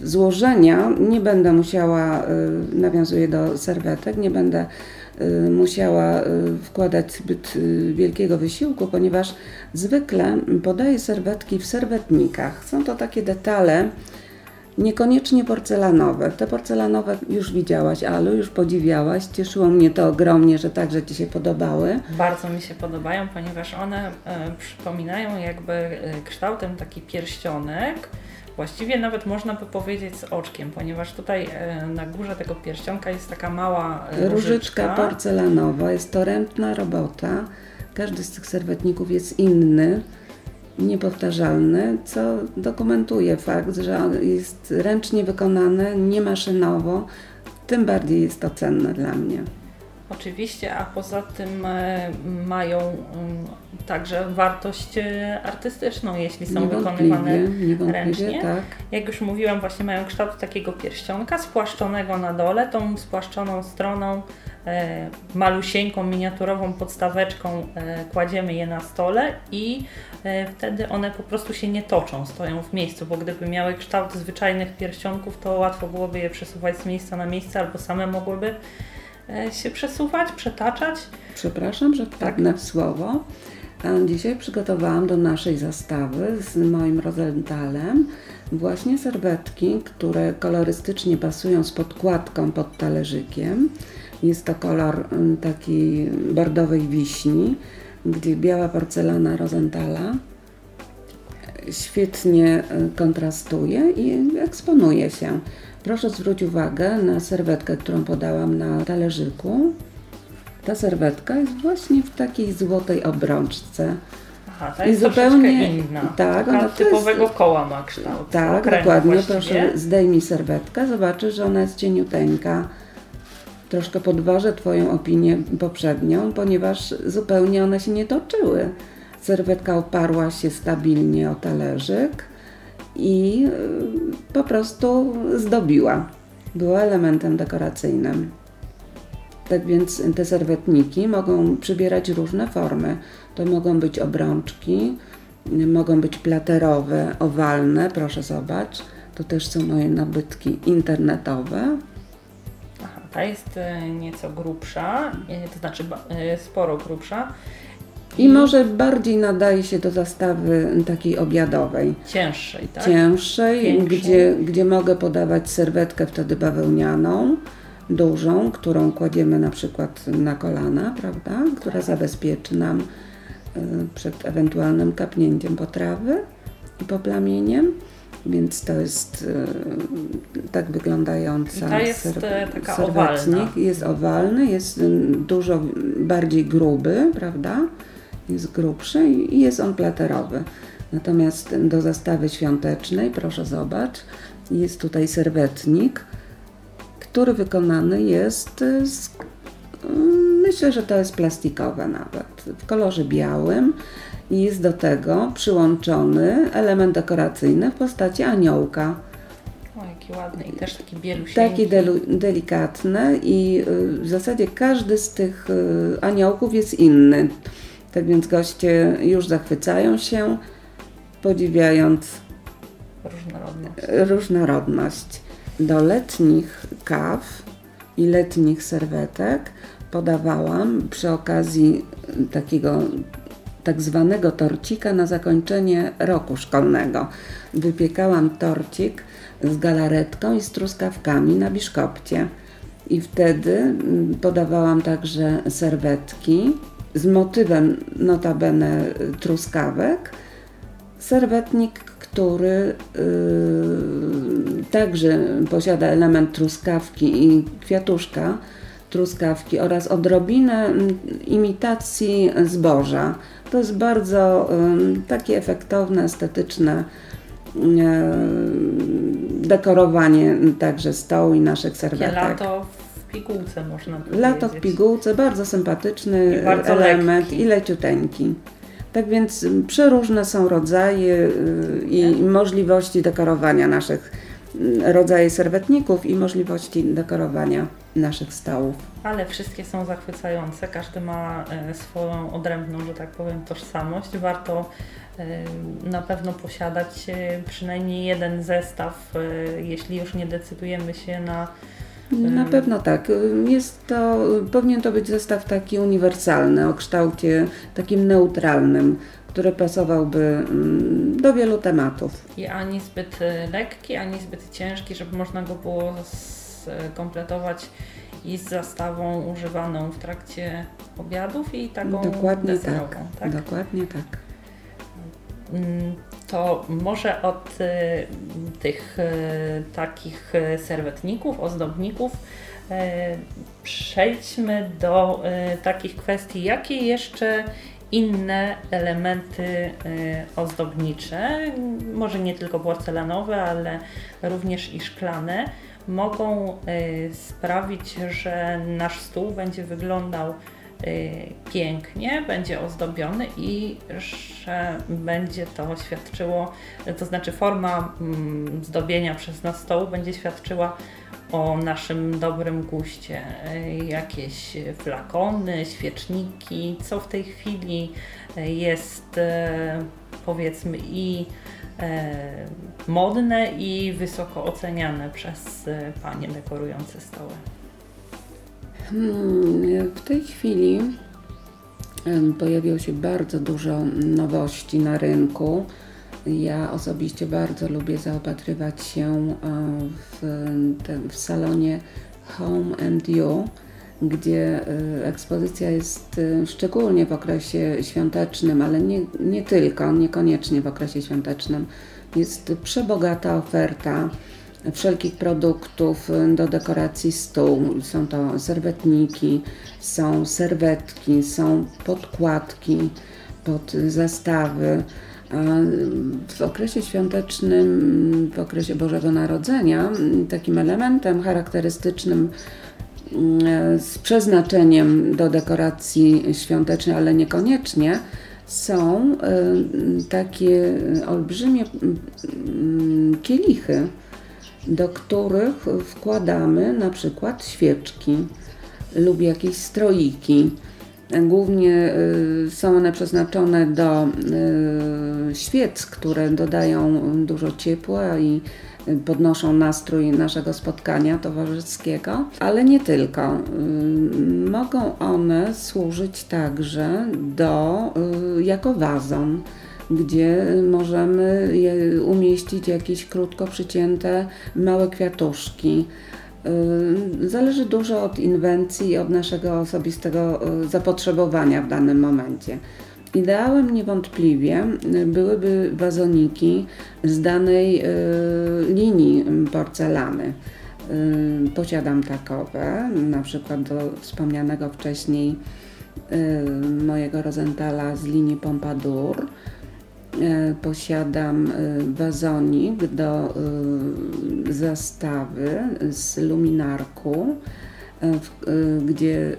złożenia nie będę musiała, nawiązuję do serwetek, nie będę musiała wkładać zbyt wielkiego wysiłku, ponieważ zwykle podaję serwetki w serwetnikach. Są to takie detale, niekoniecznie porcelanowe. Te porcelanowe już widziałaś, Alu, już podziwiałaś. Cieszyło mnie to ogromnie, że także Ci się podobały. Bardzo mi się podobają, ponieważ one e, przypominają jakby e, kształtem taki pierścionek, Właściwie nawet można by powiedzieć z oczkiem, ponieważ tutaj e, na górze tego pierścionka jest taka mała różyczka. Różyczka porcelanowa, jest to ręczna robota. Każdy z tych serwetników jest inny, niepowtarzalny, co dokumentuje fakt, że jest ręcznie wykonane, nie maszynowo. Tym bardziej jest to cenne dla mnie. Oczywiście, a poza tym e, mają mm, także wartość e, artystyczną, jeśli są wykonywane ręcznie. Tak. Jak już mówiłam, właśnie mają kształt takiego pierścionka spłaszczonego na dole, tą spłaszczoną stroną malusieńką, miniaturową podstaweczką kładziemy je na stole i wtedy one po prostu się nie toczą, stoją w miejscu, bo gdyby miały kształt zwyczajnych pierścionków, to łatwo byłoby je przesuwać z miejsca na miejsce albo same mogłyby E, się przesuwać, przetaczać. Przepraszam, że wpadnę tak. w słowo. Dzisiaj przygotowałam do naszej zastawy z moim Rosenthalem właśnie serwetki, które kolorystycznie pasują z podkładką pod talerzykiem. Jest to kolor takiej bordowej wiśni, gdzie biała porcelana Rosenthala świetnie e, kontrastuje i eksponuje się. Proszę zwrócić uwagę na serwetkę, którą podałam na talerzyku. Ta serwetka jest właśnie w takiej złotej obrączce. Aha, ta jest I zupełnie inna. Tak, ona typowego jest, koła ma kształt. Tak, dokładnie. Właściwie. Proszę zdejmij serwetkę, zobaczysz, że ona jest cieniuteńka. Troszkę podważę Twoją opinię poprzednią, ponieważ zupełnie one się nie toczyły. Serwetka oparła się stabilnie o talerzyk i y, po prostu zdobiła. Była elementem dekoracyjnym. Tak więc te serwetniki mogą przybierać różne formy. To mogą być obrączki, mogą być platerowe, owalne, proszę zobacz. To też są moje nabytki internetowe. Ta jest y, nieco grubsza, y, to znaczy sporo grubsza I może bardziej nadaje się do zastawy takiej obiadowej. Cięższej, tak? Cięższej, gdzie, gdzie mogę podawać serwetkę wtedy bawełnianą, dużą, którą kładziemy na przykład na kolana, prawda? Która zabezpieczy nam przed ewentualnym kapnięciem potrawy i poplamieniem. Więc to jest y, tak wyglądająca I jest, e, serwetnik. owalna. Jest owalny, jest y, dużo bardziej gruby, prawda? Jest grubszy i jest on platerowy. Natomiast do zastawy świątecznej, proszę zobacz, jest tutaj serwetnik, który wykonany jest z, myślę, że to jest plastikowe nawet, w kolorze białym i jest do tego przyłączony element dekoracyjny w postaci aniołka. O, jaki ładny i też taki bielusieńki. Taki delu- delikatny i y, w zasadzie każdy z tych y, aniołków jest inny. Tak więc goście już zachwycają się, podziwiając Różnorodność. różnorodność. Do letnich kaw i letnich serwetek podawałam przy okazji takiego tak zwanego torcika na zakończenie roku szkolnego. Wypiekałam torcik z galaretką i z truskawkami na biszkopcie. I wtedy mm, podawałam także serwetki z motywem notabene truskawek, serwetnik, który yy, także posiada element truskawki i kwiatuszka truskawki oraz odrobinę mm, imitacji zboża. To jest bardzo takie efektowne, estetyczne dekorowanie także stołu i naszych serwetek. lato w pigułce można powiedzieć. Lato w pigułce, bardzo sympatyczny I bardzo element lekki. i leciuteńki. Tak więc przeróżne są rodzaje y, i Tak. możliwości dekorowania naszych y, rodzaje serwetników i możliwości dekorowania naszych stołów. Ale wszystkie są zachwycające, każdy ma e, swoją odrębną, że tak powiem, tożsamość. Warto e, na pewno posiadać e, przynajmniej jeden zestaw, jeśli już nie decydujemy się na Na pewno tak. Jest to, powinien to być zestaw taki uniwersalny, o kształcie takim neutralnym, który pasowałby mm, do wielu tematów. i ani zbyt lekki, ani zbyt ciężki, żeby można go było skompletować i z zastawą używaną w trakcie obiadów i taką Dokładnie deserową. tak. tak? Dokładnie tak. Mm, To może od y, tych y, takich serwetników, ozdobników przejdźmy do takich kwestii, jakie jeszcze inne elementy ozdobnicze, może nie tylko porcelanowe, ale również i szklane, mogą y, sprawić, że nasz stół będzie wyglądał y, pięknie, będzie ozdobiony i że będzie to świadczyło, to znaczy forma mm, zdobienia przez nas stołu będzie świadczyła o naszym dobrym guście. Y, Jakieś flakony, świeczniki, co w tej chwili jest powiedzmy i e, modne i wysoko oceniane przez y, panie dekorujące stoły. Hmm, W tej chwili pojawiło się bardzo dużo nowości na rynku. Ja osobiście bardzo lubię zaopatrywać się e, w, w salonie Home and You, gdzie e, ekspozycja jest e, szczególnie w okresie świątecznym, ale nie, nie tylko, niekoniecznie w okresie świątecznym. Jest przebogata oferta wszelkich produktów y, do dekoracji stół. Są to serwetniki, są serwetki, są podkładki pod zastawy. W okresie świątecznym, w okresie Bożego Narodzenia, takim elementem charakterystycznym z przeznaczeniem do dekoracji świątecznej, ale niekoniecznie, są y, takie olbrzymie mm, kielichy, do których wkładamy na przykład świeczki lub jakieś stroiki. Głównie y, są one przeznaczone do y, świec, które dodają dużo ciepła i podnoszą nastrój naszego spotkania towarzyskiego, ale nie tylko. Mogą one służyć także do, jako wazon gdzie możemy umieścić jakieś krótko przycięte małe kwiatuszki. Zależy dużo od inwencji i od naszego osobistego zapotrzebowania w danym momencie. Ideałem niewątpliwie byłyby wazoniki z danej linii porcelany. Posiadam takowe, na przykład do wspomnianego wcześniej mojego Rosenthala z linii Pompadour E, posiadam e, wazonik do e, zastawy z luminarku, gdzie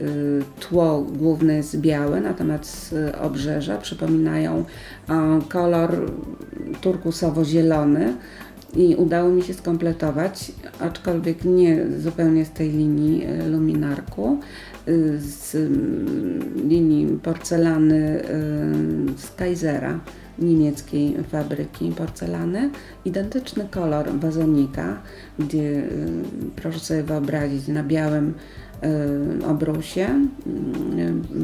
tło główne jest białe, natomiast obrzeża przypominają kolor turkusowo-zielony i udało mi się skompletować, aczkolwiek nie zupełnie z tej linii luminarku, z linii porcelany z Kaisera niemieckiej fabryki porcelany. Identyczny kolor wazonika, gdzie y, proszę sobie wyobrazić na białym y, obrusie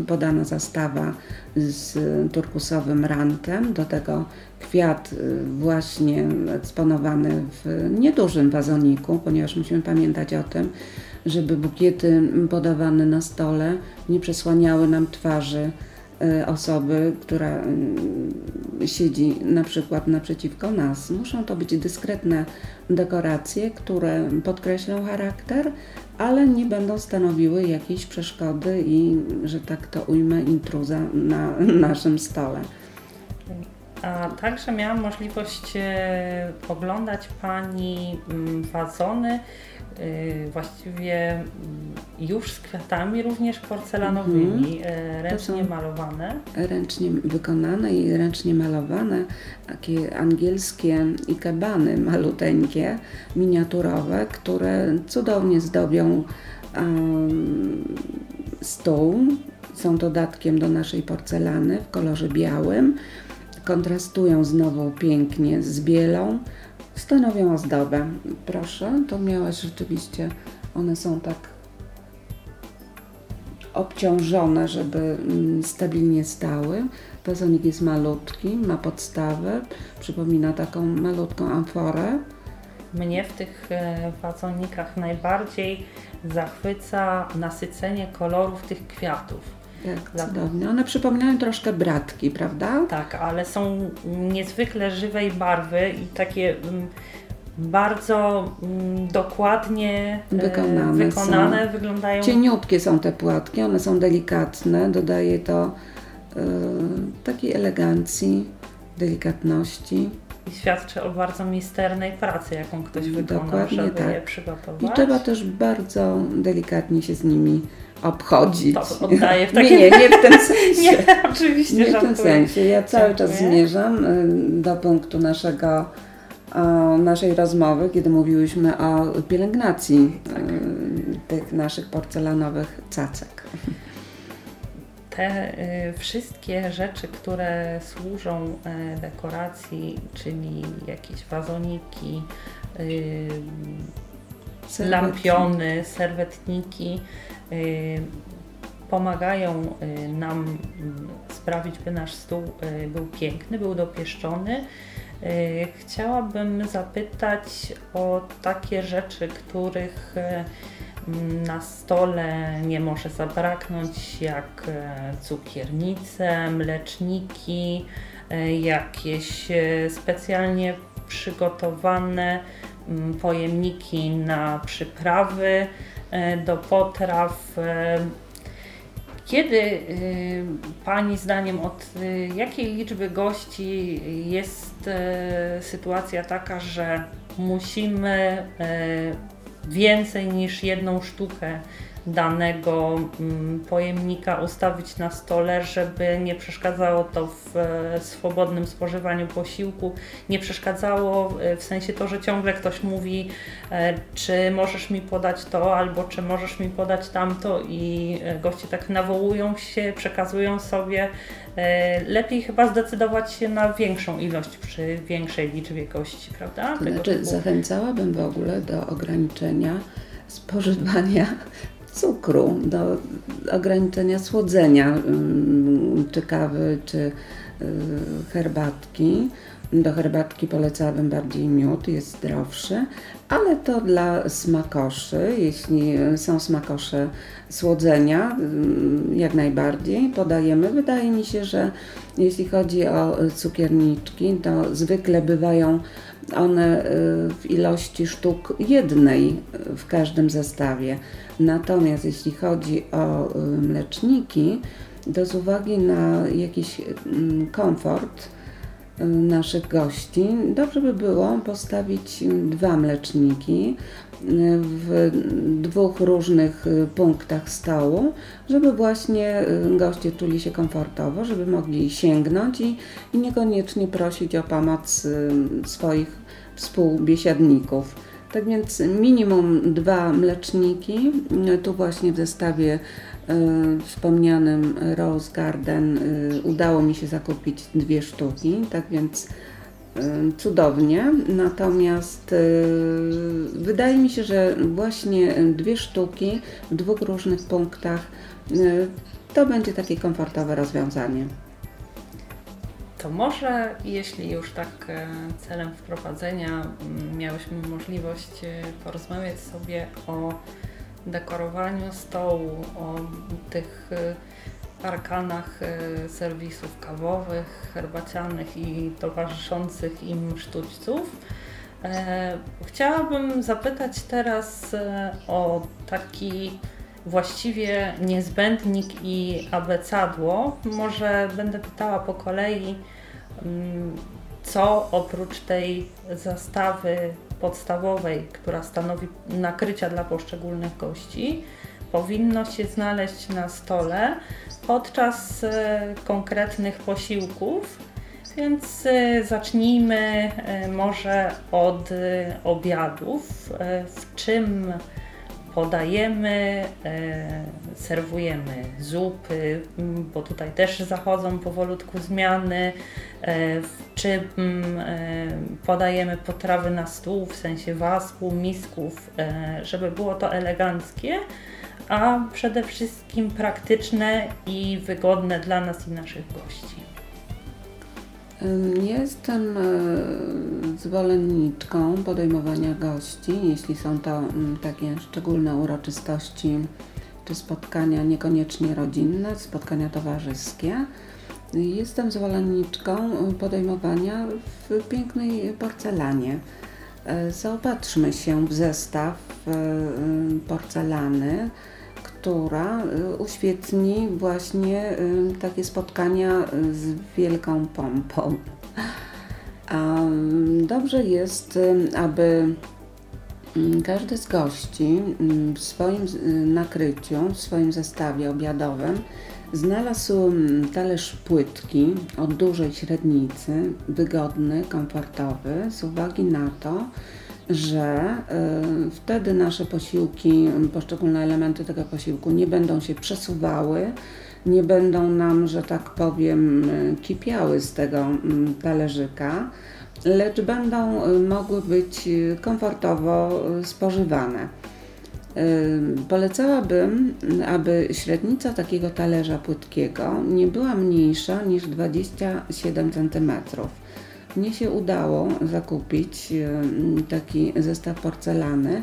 y, podana zastawa z turkusowym rantem, do tego kwiat właśnie eksponowany w niedużym wazoniku, ponieważ musimy pamiętać o tym, żeby bukiety podawane na stole nie przesłaniały nam twarzy osoby, która y, siedzi na przykład naprzeciwko nas. Muszą to być dyskretne dekoracje, które podkreślą charakter, ale nie będą stanowiły jakiejś przeszkody i, że tak to ujmę, intruza na (laughs) naszym stole. A także miałam możliwość e, oglądać Pani mm, wazony Y, właściwie mm, już z kwiatami, również porcelanowymi, mhm. ręcznie malowane. Ręcznie wykonane i ręcznie malowane, takie angielskie ikebany maluteńkie, miniaturowe, które cudownie zdobią um, stół. Są dodatkiem do naszej porcelany w kolorze białym. Kontrastują znowu pięknie z bielą stanowią ozdobę. Proszę, to miałaś rzeczywiście, one są tak obciążone, żeby mm, stabilnie stały. Wazonik jest malutki, ma podstawę, przypomina taką malutką amforę. Mnie w tych e, wazonikach najbardziej zachwyca nasycenie kolorów tych kwiatów tak, cudowne. One przypominają troszkę bratki, prawda? Tak, ale są niezwykle żywej barwy i takie mm, bardzo mm, dokładnie e, wykonane, wykonane są. wyglądają. Cieniutkie są te płatki, one są delikatne, dodaje to y, takiej elegancji, delikatności. I świadczy o bardzo misternej pracy, jaką ktoś wykonał, Dokładnie żeby tak. je przygotować. I trzeba też bardzo delikatnie się z nimi obchodzić. To oddaję w takim... Nie, nie, nie w tym sensie. (laughs) nie, oczywiście Nie w tym sensie. Ja cały czas zmierzam y, do punktu naszego, naszej rozmowy, kiedy mówiłyśmy o pielęgnacji tak. Y, tych naszych porcelanowych cacek. Te y, wszystkie rzeczy, które służą dekoracji, czyli jakieś wazoniki, lampiony, serwetniki, Y, pomagają y, nam mm, sprawić, by nasz stół y, był piękny, był dopieszczony. Chciałabym zapytać o takie rzeczy, których na stole nie może zabraknąć, jak cukiernice, mleczniki, jakieś specjalnie przygotowane mm, pojemniki na przyprawy, E, do potraw. E, kiedy e, Pani zdaniem od jakiej liczby gości jest sytuacja taka, że musimy więcej niż jedną sztukę danego mm, pojemnika ustawić na stole, żeby nie przeszkadzało to w e, swobodnym spożywaniu posiłku, nie przeszkadzało e, w sensie to, że ciągle ktoś mówi, e, czy możesz mi podać to, albo czy możesz mi podać tamto i goście tak nawołują się, przekazują sobie. Lepiej chyba zdecydować się na większą ilość przy większej liczbie gości, prawda? Tego znaczy, typu. zachęcałabym w ogóle do ograniczenia spożywania cukru, do ograniczenia słodzenia, mm, czy kawy, czy y, herbatki. Do herbatki polecałabym bardziej miód, jest zdrowszy, ale to dla smakoszy, jeśli są smakosze słodzenia, mm, jak najbardziej podajemy. Wydaje mi się, że jeśli chodzi o cukierniczki, to zwykle bywają one y, w ilości sztuk jednej w każdym zestawie. Natomiast jeśli chodzi o y, mleczniki, to z uwagi na jakiś mm, komfort y, naszych gości, dobrze by było postawić dwa mleczniki w dwóch różnych punktach stołu, żeby właśnie goście czuli się komfortowo, żeby mogli sięgnąć i, i niekoniecznie prosić o pomoc swoich współbiesiadników. Tak więc minimum dwa mleczniki. Tu właśnie w zestawie y, wspomnianym Rose Garden y, udało mi się zakupić dwie sztuki, tak więc y, cudownie. Natomiast wydaje mi się, że właśnie dwie sztuki w dwóch różnych punktach to będzie takie komfortowe rozwiązanie. To może, jeśli już tak e, celem wprowadzenia miałyśmy możliwość e, porozmawiać sobie o dekorowaniu stołu, o tych e, arkanach serwisów kawowych, herbacianych i towarzyszących im sztućców. Chciałabym zapytać teraz o taki właściwie niezbędnik i abecadło. Może będę pytała po kolei, mm, co oprócz tej zastawy podstawowej, która stanowi nakrycia dla poszczególnych gości, powinno się znaleźć na stole podczas e, konkretnych posiłków. Więc e, zacznijmy e, może od obiadów. W czym podajemy, serwujemy zupy, bo tutaj też zachodzą powolutku zmiany, e, czy e, podajemy potrawy na stół, w sensie was, misków, żeby było to eleganckie, a przede wszystkim praktyczne i wygodne dla nas i naszych gości. Jestem e, zwolenniczką podejmowania gości, jeśli są to mm, takie szczególne uroczystości czy spotkania niekoniecznie rodzinne, spotkania towarzyskie. Jestem zwolenniczką podejmowania w pięknej porcelanie. E, zaopatrzmy się w zestaw e, porcelany która y, uświetni właśnie y, takie spotkania z wielką pompą. Dobrze jest, y, aby mm, każdy z gości mm, w swoim nakryciu, w swoim zestawie obiadowym znalazł mm, talerz płytki o dużej średnicy, wygodny, komfortowy, z uwagi na to, że y, wtedy nasze posiłki, poszczególne elementy tego posiłku nie będą się przesuwały, nie będą nam, że tak powiem, kipiały z tego mm, talerzyka, lecz będą y, mogły być komfortowo spożywane. Y, polecałabym, aby średnica takiego talerza płytkiego nie była mniejsza niż 27 cm mnie się udało zakupić e, taki zestaw porcelany e,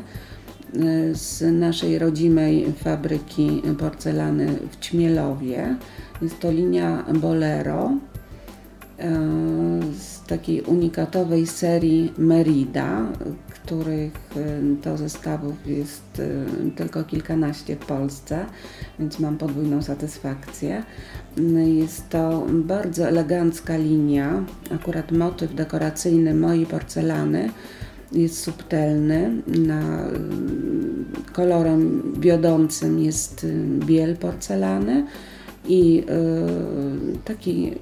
z naszej rodzimej fabryki porcelany w Ćmielowie. Jest to linia Bolero e, z takiej unikatowej serii Merida, których to zestawów jest tylko kilkanaście w Polsce, więc mam podwójną satysfakcję. Jest to bardzo elegancka linia, akurat motyw dekoracyjny mojej porcelany jest subtelny, na, kolorem wiodącym jest biel porcelany i taki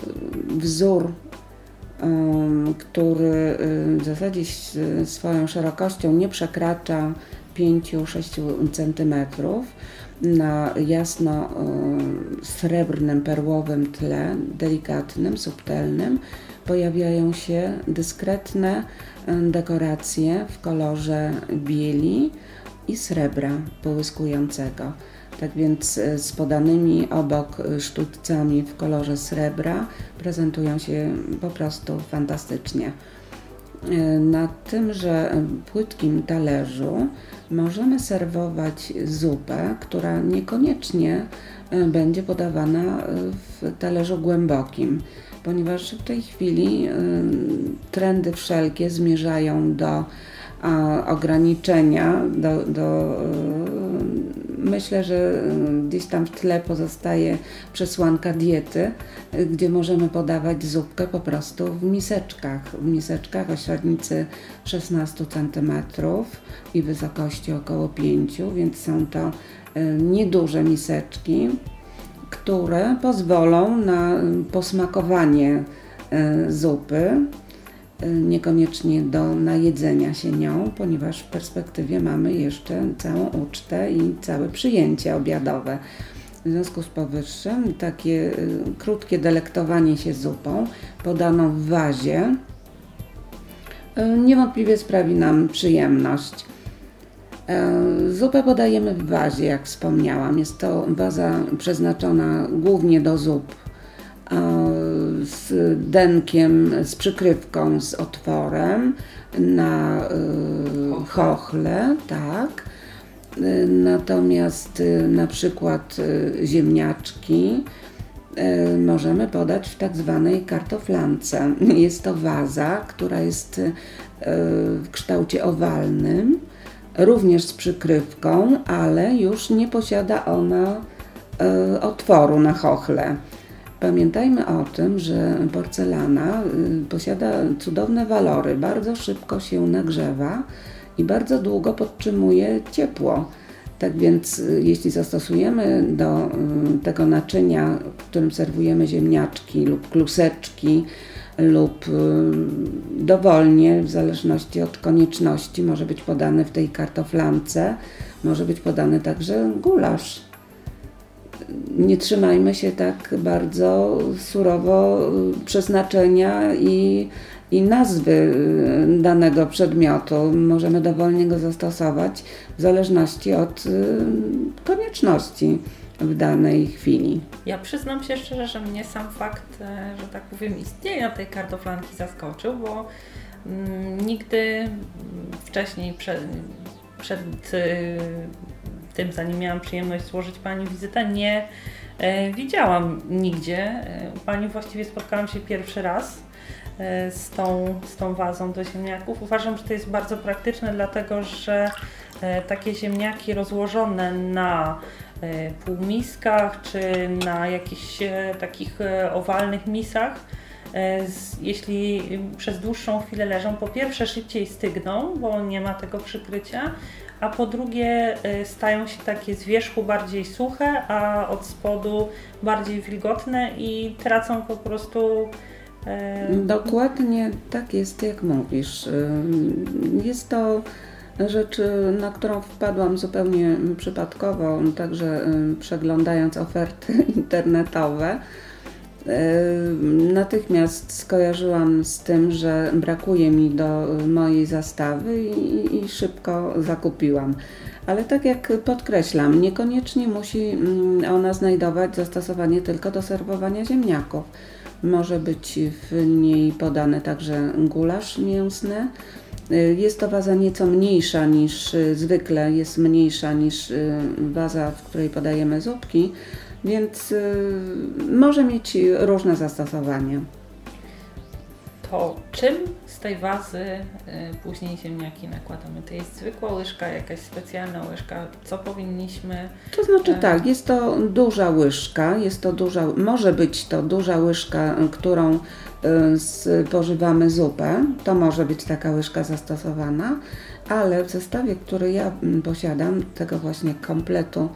wzór który w zasadzie swoją szerokością nie przekracza 5-6 cm na jasno srebrnym, perłowym tle, delikatnym, subtelnym, pojawiają się dyskretne dekoracje w kolorze bieli i srebra połyskującego. Tak więc e, z podanymi obok sztućcami w kolorze srebra prezentują się po prostu fantastycznie. E, na tymże płytkim talerzu możemy serwować zupę, która niekoniecznie e, będzie podawana w talerzu głębokim, ponieważ w tej chwili trendy wszelkie zmierzają do ograniczenia, do, do myślę, że y, gdzieś tam w tle pozostaje przesłanka diety, y, gdzie możemy podawać zupkę po prostu w miseczkach. W miseczkach o średnicy 16 cm i wysokości około 5, więc są to y, nieduże miseczki, które pozwolą na posmakowanie zupy niekoniecznie do najedzenia się nią, ponieważ w perspektywie mamy jeszcze całą ucztę i całe przyjęcie obiadowe. W związku z powyższym takie y, krótkie delektowanie się zupą podaną w wazie y, niewątpliwie sprawi nam przyjemność. Y, zupę podajemy w wazie, jak wspomniałam. Jest to waza przeznaczona głównie do zup z denkiem, z przykrywką, z otworem na y, chochle, tak. Y, natomiast na przykład ziemniaczki możemy podać w tak zwanej kartoflance. (laughs) Jest to waza, która jest w kształcie owalnym, również z przykrywką, ale już nie posiada ona otworu na chochle. Pamiętajmy o tym, że porcelana y, posiada cudowne walory, bardzo szybko się nagrzewa i bardzo długo podtrzymuje ciepło. Tak więc, y, jeśli zastosujemy do y, tego naczynia, w którym serwujemy ziemniaczki lub kluseczki, lub dowolnie, w zależności od konieczności, może być podany w tej kartoflance, może być podany także gulasz nie trzymajmy się tak bardzo surowo przeznaczenia i, i nazwy y, danego przedmiotu. Możemy dowolnie go zastosować w zależności od y, konieczności w danej chwili. Ja przyznam się szczerze, że mnie sam fakt, że tak powiem, istnienia tej kartoflanki zaskoczył, bo mm, nigdy wcześniej przed, przed y, tym, zanim miałam przyjemność złożyć Pani wizytę, nie e, widziałam nigdzie. E, u Pani właściwie spotkałam się pierwszy raz e, z tą, z tą wazą do ziemniaków. Uważam, że to jest bardzo praktyczne, dlatego że e, takie ziemniaki rozłożone na e, półmiskach czy na jakichś e, takich owalnych misach, jeśli przez dłuższą chwilę leżą, po pierwsze szybciej stygną, bo nie ma tego przykrycia, a po drugie y, stają się takie z wierzchu bardziej suche, a od spodu bardziej wilgotne i tracą po prostu. Y, Dokładnie tak jest, jak mówisz. Y, jest to rzecz, na którą wpadłam zupełnie przypadkowo, także przeglądając oferty (laughs) internetowe. Natychmiast skojarzyłam z tym, że brakuje mi do mojej zastawy i, i, szybko zakupiłam. Ale tak jak podkreślam, niekoniecznie musi mm, ona znajdować zastosowanie tylko do serwowania ziemniaków. Może być w niej podany także gulasz mięsny. Jest to waza nieco mniejsza niż zwykle, jest mniejsza niż waza, w której podajemy zupki więc y, może mieć różne zastosowania. to czym z tej wazy y, później ziemniaki nakładamy? To jest zwykła łyżka, jakaś specjalna łyżka? Co powinniśmy... To znaczy tak, jest to duża łyżka, jest to duża, może być to duża łyżka, którą y, spożywamy zupę, to może być taka łyżka zastosowana, ale w zestawie, który ja mm, posiadam, tego właśnie kompletu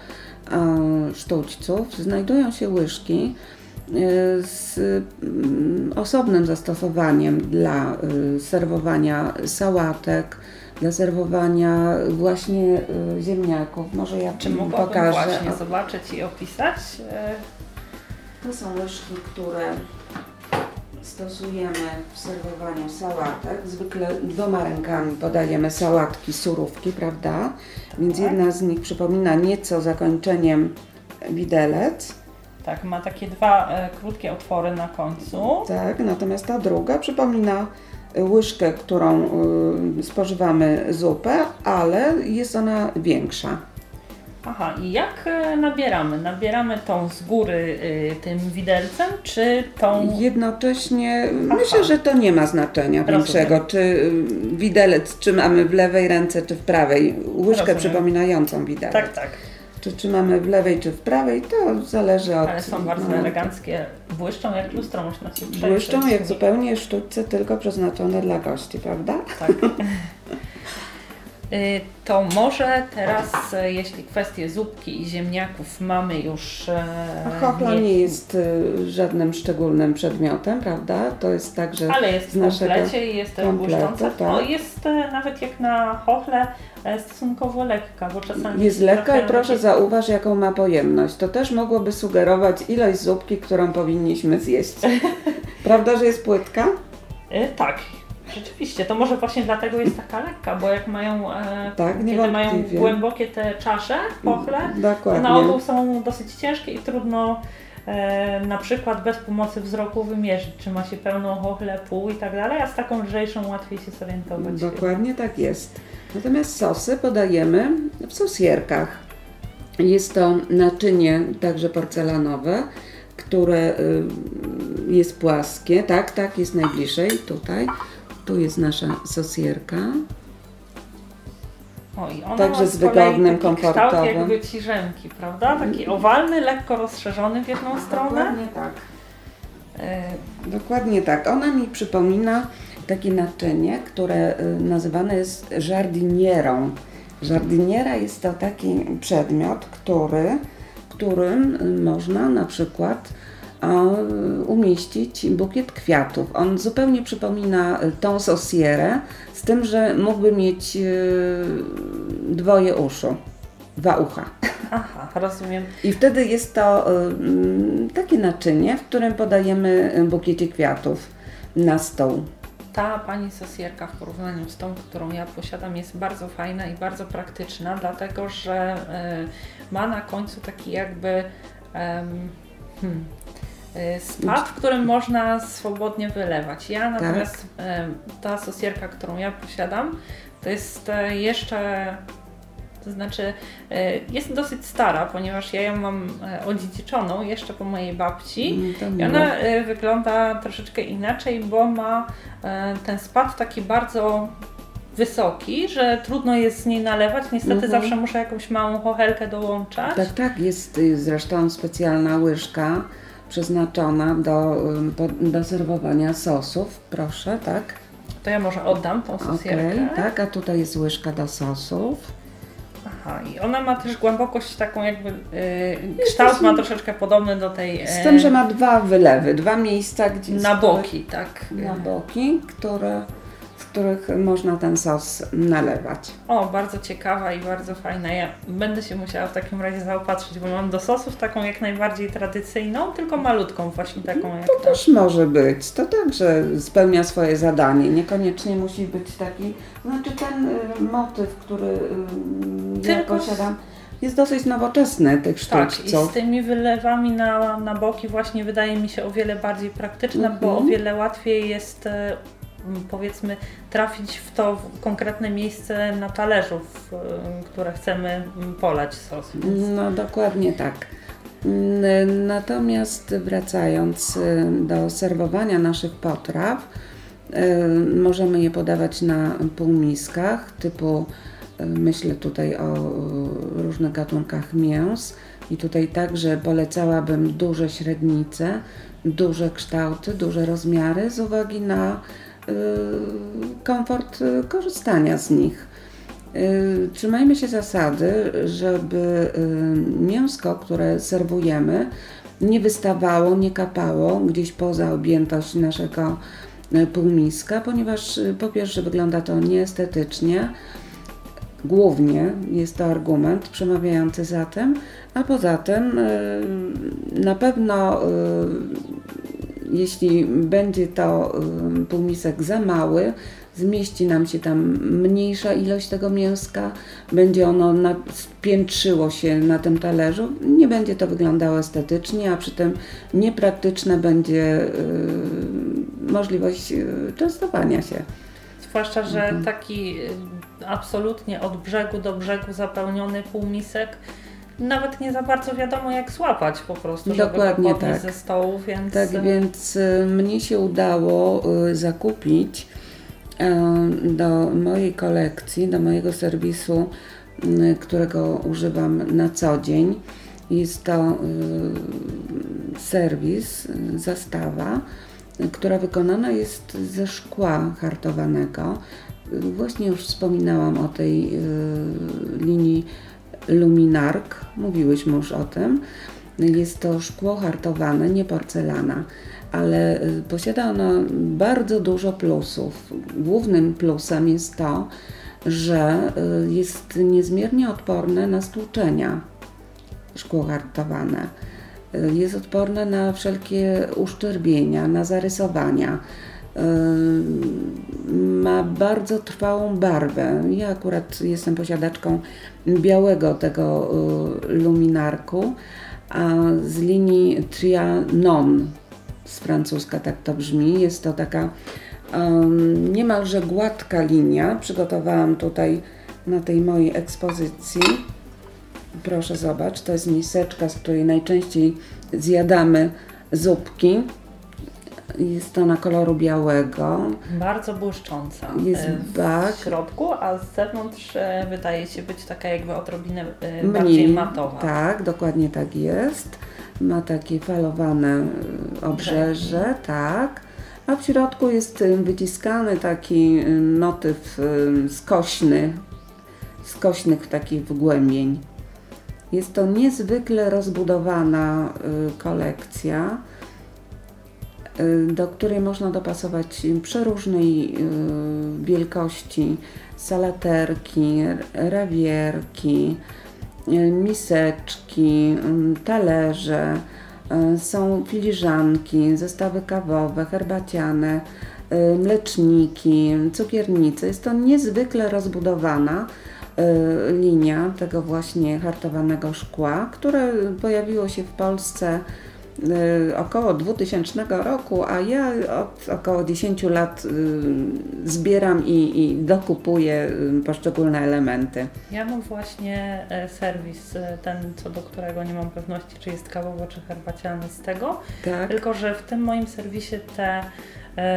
sztućców, znajdują się łyżki, Y, z mm, osobnym zastosowaniem dla y, serwowania sałatek, dla serwowania właśnie ziemniaków. Może ja Czy mogłabym pokażę. właśnie zobaczyć i opisać? To są łyżki, które stosujemy w serwowaniu sałatek. Zwykle dwoma rękami podajemy sałatki, surówki, prawda? Więc tak. jedna z nich przypomina nieco zakończeniem widelec tak, ma takie dwa e, krótkie otwory na końcu. Tak, natomiast ta druga przypomina e, łyżkę, którą y, spożywamy zupę, ale jest ona większa. Aha, i jak e, nabieramy? Nabieramy tą z góry y, tym widelcem, czy tą... Jednocześnie Aha. myślę, że to nie ma znaczenia Rozumiem. większego, czy widelec, czy mamy w lewej ręce, czy w prawej. Łyżkę Rozumiem. przypominającą widelec. Tak, tak czy trzymamy w lewej, czy w prawej, to zależy od... Ale są bardzo momentu. eleganckie, błyszczą jak lustro, można się przejrzeć. Błyszczą jak zupełnie sztuczce, tylko przeznaczone dla gości, prawda? Tak. (laughs) Y, to może teraz, y, jeśli kwestie zupki i ziemniaków mamy już... E, Chochla nie, nie jest y, żadnym szczególnym przedmiotem, prawda? To jest także Ale jest w komplecie i jest błyszcząca. Tak. No, jest e, nawet jak na chochle e, stosunkowo lekka, bo czasami... Jest lekka i proszę zauważ, jaką ma pojemność. To też mogłoby sugerować ilość zupki, którą powinniśmy zjeść. (laughs) Prawda, że jest płytka? Tak, Rzeczywiście, to może właśnie dlatego jest taka lekka, bo jak mają, e, tak, kiedy mają głębokie te czasze, pochle, Dokładnie. na ogół są dosyć ciężkie i trudno e, na przykład bez pomocy wzroku wymierzyć, czy ma się pełną chochlę, pół i tak dalej, a z taką lżejszą łatwiej się zorientować. Dokładnie tak jest. Natomiast sosy podajemy w sosierkach. Jest to naczynie także porcelanowe, które y, jest płaskie, tak, tak, jest najbliżej tutaj. Tu jest nasza sosierka. O, i ona Także z, z wygodnym, komfortowym. kształt jakby ciżemki, prawda? Taki mm. owalny, lekko rozszerzony w jedną stronę. Dokładnie tak. Y Dokładnie tak. Ona mi przypomina takie naczynie, które y, nazywane jest żardinierą. Żardiniera jest to taki przedmiot, który, którym można na przykład umieścić bukiet kwiatów. On zupełnie przypomina tą sosierę, z tym, że mógłby mieć e, dwoje uszu, dwa ucha. Aha, rozumiem. I wtedy jest to e, takie naczynie, w którym podajemy bukiecie kwiatów na stół. Ta pani sosierka w porównaniu z tą, którą ja posiadam, jest bardzo fajna i bardzo praktyczna, dlatego że e, ma na końcu taki jakby hmm, spad, w którym można swobodnie wylewać. Ja tak. natomiast tak. ta sosierka, którą ja posiadam, to jest e, jeszcze to znaczy, e, jest dosyć stara, ponieważ ja ją mam odziedziczoną jeszcze po mojej babci. Mm, I ona wygląda troszeczkę inaczej, bo ma ten spad taki bardzo wysoki, że trudno jest z niej nalewać. Niestety mhm. zawsze muszę jakąś małą chochelkę dołączać. Tak, tak. Jest zresztą specjalna łyżka przeznaczona do, do serwowania sosów. Proszę, tak? To ja może oddam tą sosierkę. Okay, tak, a tutaj jest łyżka do sosów. Aha, i ona ma też głębokość taką jakby, yy, kształt ma troszeczkę podobny do tej... Yy, Z tym, że ma dwa wylewy, dwa miejsca, gdzie... Na boki, tak. Na boki, które których można ten sos nalewać. O, bardzo ciekawa i bardzo fajna. Ja będę się musiała w takim razie zaopatrzyć, bo mam do sosów taką jak najbardziej tradycyjną, tylko malutką właśnie taką jak To też może być. To także spełnia swoje zadanie. Niekoniecznie musi być taki, znaczy ten y, motyw, który y, ja posiadam jest dosyć nowoczesny tych sztuczców. Tak, i z tymi wylewami na, na boki właśnie wydaje mi się o wiele bardziej praktyczne, mm -hmm. bo o mhm. wiele łatwiej jest y, powiedzmy trafić w to konkretne miejsce na talerzu, w które chcemy polać sos. No dokładnie tak. Natomiast wracając y, do serwowania naszych potraw, Możemy je podawać na półmiskach, typu myślę tutaj o różnych gatunkach mięs i tutaj także polecałabym duże średnice, duże kształty, duże rozmiary z uwagi na komfort korzystania z nich. Trzymajmy się zasady, żeby mięsko, które serwujemy, nie wystawało, nie kapało gdzieś poza objętość naszego półmiska, ponieważ po pierwsze wygląda to nieestetycznie, głównie jest to argument przemawiający za tym, a poza tym na pewno jeśli będzie to półmisek za mały, zmieści nam się tam mniejsza ilość tego mięska, będzie ono spiętrzyło się na tym talerzu, nie będzie to wyglądało estetycznie, a przy tym niepraktyczna będzie yy, możliwość yy, częstowania się. Zwłaszcza, że mhm. taki y, absolutnie od brzegu do brzegu zapełniony półmisek nawet nie za bardzo wiadomo jak złapać po prostu, Dokładnie żeby tak. ze stołu, więc... Tak, więc y, mnie się udało y, zakupić do mojej kolekcji, do mojego serwisu, którego używam na co dzień. Jest to y, serwis, y, zastawa, która wykonana jest ze szkła hartowanego. Właśnie już wspominałam o tej y, linii Luminark, mówiłyśmy już o tym. Jest to szkło hartowane, nie porcelana ale y, posiada ona bardzo dużo plusów. Głównym plusem jest to, że y, jest niezmiernie odporne na stłuczenia szkło hartowane. Y, jest odporne na wszelkie uszczerbienia, na zarysowania. Ma bardzo trwałą barwę. Ja akurat jestem posiadaczką białego tego luminarku, a z linii Trianon z francuska tak to brzmi. Jest to taka niemalże gładka linia. Przygotowałam tutaj na tej mojej ekspozycji. Proszę zobacz, to jest miseczka, z której najczęściej zjadamy zupki. Jest to na koloru białego. Bardzo błyszcząca. Jest bak. w środku, a z zewnątrz e, wydaje się być taka jakby odrobinę e, Mniej, bardziej matowa. Tak, dokładnie tak jest ma takie falowane obrzeże, tak. A w środku jest wyciskany taki motyw skośny, skośnych takich wgłębień. Jest to niezwykle rozbudowana kolekcja, do której można dopasować przeróżnej wielkości salaterki, rawierki, E, miseczki, talerze, są filiżanki, zestawy kawowe, herbaciane, mleczniki, cukiernice. Jest to niezwykle rozbudowana linia tego właśnie hartowanego szkła, które pojawiło się w Polsce Y, około 2000 roku, a ja od około 10 lat y, zbieram i, i dokupuję y, poszczególne elementy. Ja mam właśnie e, serwis, e, ten co do którego nie mam pewności, czy jest kawowo, czy herbaciany z tego. Tak. Tylko, że w tym moim serwisie te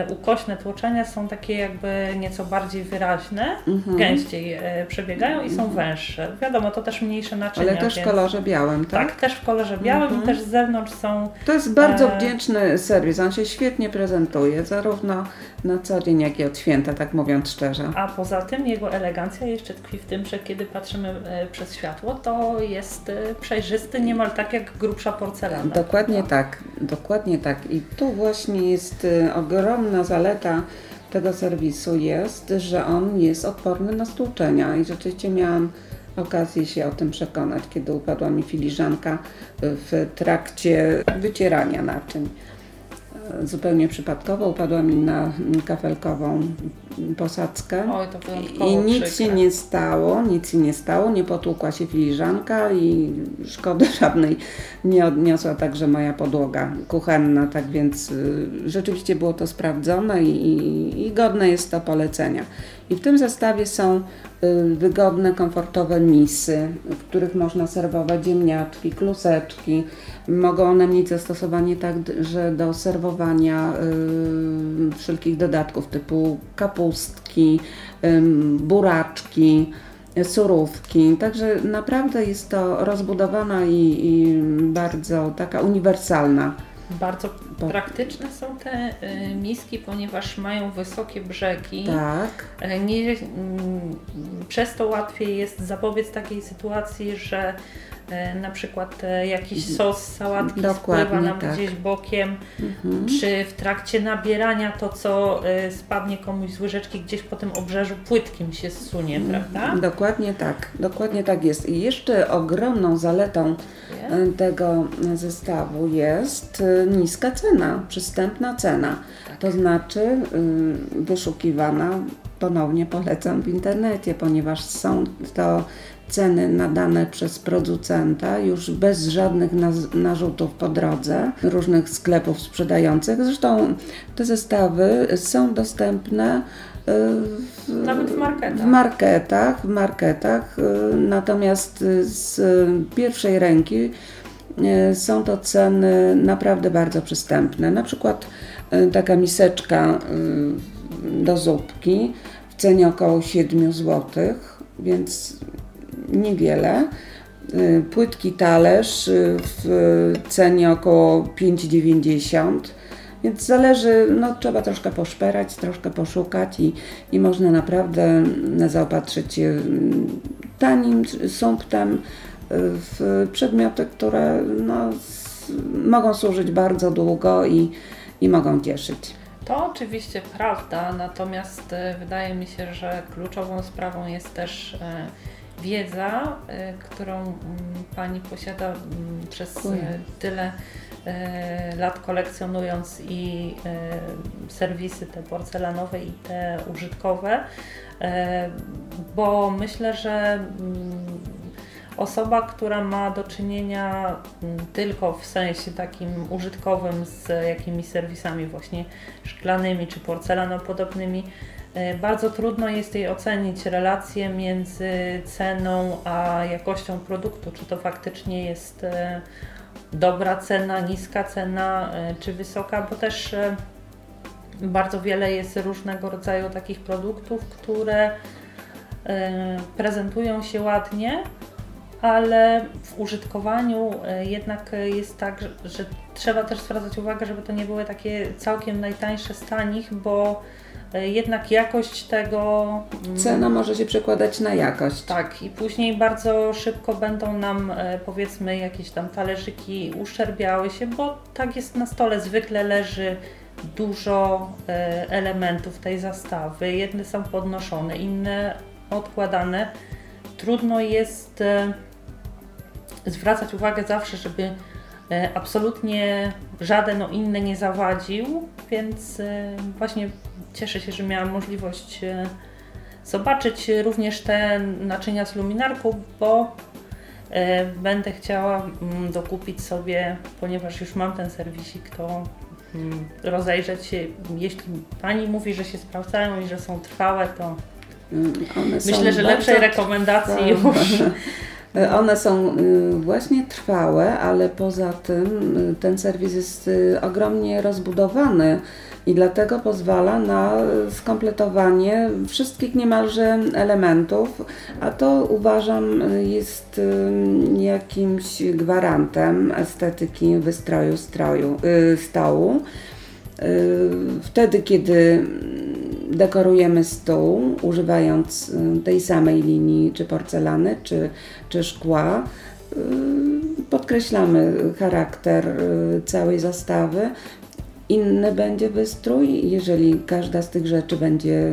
ukośne tłoczenia są takie jakby nieco bardziej wyraźne, mhm. gęściej e, przebiegają i są mhm. węższe. Wiadomo, to też mniejsze naczynia. Ale też w kolorze białym, tak? Tak, też w kolorze białym mhm. i też z zewnątrz są... To jest bardzo e... wdzięczny serwis, on się świetnie prezentuje, zarówno na co dzień, jak i od święta, tak mówiąc szczerze. A poza tym jego elegancja jeszcze tkwi w tym, że kiedy patrzymy e, przez światło, to jest przejrzysty niemal tak jak grubsza porcelana. Dokładnie tak, dokładnie tak. I tu właśnie jest ogromny ogromna zaleta tego serwisu jest, że on jest odporny na stłuczenia. I rzeczywiście miałam okazję się o tym przekonać, kiedy upadła mi filiżanka w trakcie wycierania naczyń zupełnie przypadkowo upadła mi na kafelkową posadzkę Oj, to i nic się nie stało, nic się nie stało, nie potłukła się filiżanka i szkody (laughs) żadnej nie odniosła także moja podłoga kuchenna, tak więc y, rzeczywiście było to sprawdzone i, i, i godne jest to polecenia. I w tym zestawie są y, wygodne, komfortowe misy, w których można serwować ziemniaczki, kluseczki. Mogą one mieć zastosowanie także do serwowania y, wszelkich dodatków typu kapustki, buraczki, surówki. Także naprawdę jest to rozbudowana i, i bardzo taka uniwersalna. Bardzo praktyczne są te y, miski, ponieważ mają wysokie brzegi. Tak. Y, nie, mm, przez to łatwiej jest zapobiec takiej sytuacji, że E, na przykład e, jakiś sos sałatki Dokładnie, spływa nam tak. gdzieś bokiem, mhm. czy w trakcie nabierania to, co e, spadnie komuś z łyżeczki gdzieś po tym obrzeżu płytkim się zsunie, mhm. prawda? Dokładnie tak, dokładnie tak jest. I jeszcze ogromną zaletą tego zestawu jest niska cena, przystępna cena. Tak. To znaczy wyszukiwana, ponownie polecam w internecie, ponieważ są to ceny nadane przez producenta, już bez żadnych narzutów po drodze, różnych sklepów sprzedających. Zresztą te zestawy są dostępne e, w, nawet w marketach. W marketach, w marketach. E, natomiast z pierwszej ręki e, są to ceny naprawdę bardzo przystępne. Na przykład taka miseczka do zupki w cenie około 7 zł, więc niewiele. Y, płytki talerz y, w cenie około 5,90 więc zależy, no trzeba troszkę poszperać, troszkę poszukać i, i można naprawdę zaopatrzyć się tanim sumptem y, w przedmioty, które no, mogą służyć bardzo długo i, i mogą cieszyć. To oczywiście prawda, natomiast wydaje mi się, że kluczową sprawą jest też wiedza, y, którą mm, Pani posiada mm, przez y, tyle y, lat kolekcjonując i serwisy te porcelanowe i te użytkowe, bo myślę, że mm, osoba, która ma do czynienia tylko w sensie takim użytkowym z jakimiś serwisami właśnie szklanymi czy porcelanopodobnymi, bardzo trudno jest jej ocenić relację między ceną a jakością produktu, czy to faktycznie jest e, dobra cena, niska cena, e, czy wysoka, bo też bardzo wiele jest różnego rodzaju takich produktów, które prezentują się ładnie, ale w użytkowaniu jednak jest tak, że, trzeba też zwracać uwagę, żeby to nie były takie całkiem najtańsze z tanich, bo E, jednak jakość tego. Mm, Cena może się przekładać na jakość. Tak, i później bardzo szybko będą nam, e, powiedzmy, jakieś tam talerzyki uszczerbiały się, bo tak jest na stole. Zwykle leży dużo e, elementów tej zastawy. Jedne są podnoszone, inne odkładane. Trudno jest zwracać uwagę zawsze, żeby absolutnie żaden o inny nie zawadził, więc właśnie cieszę się, że miałam możliwość e, zobaczyć również te naczynia z luminarką, bo e, będę chciała mm, dokupić sobie, ponieważ już mam ten serwisik, to mm, rozejrzeć się. Jeśli Pani mówi, że się sprawdzają i że są trwałe, to mm, one myślę, że lepszej rekomendacji trwałe. już. (laughs) One są y, właśnie trwałe, ale poza tym y, ten serwis jest y, ogromnie rozbudowany i dlatego pozwala na skompletowanie wszystkich niemalże elementów, a to uważam jest jakimś gwarantem estetyki wystroju stroju, y, stołu. Y, wtedy, kiedy dekorujemy stół, używając y, tej samej linii, czy porcelany, czy, czy szkła, podkreślamy charakter całej zastawy, inny będzie wystrój. Jeżeli każda z tych rzeczy będzie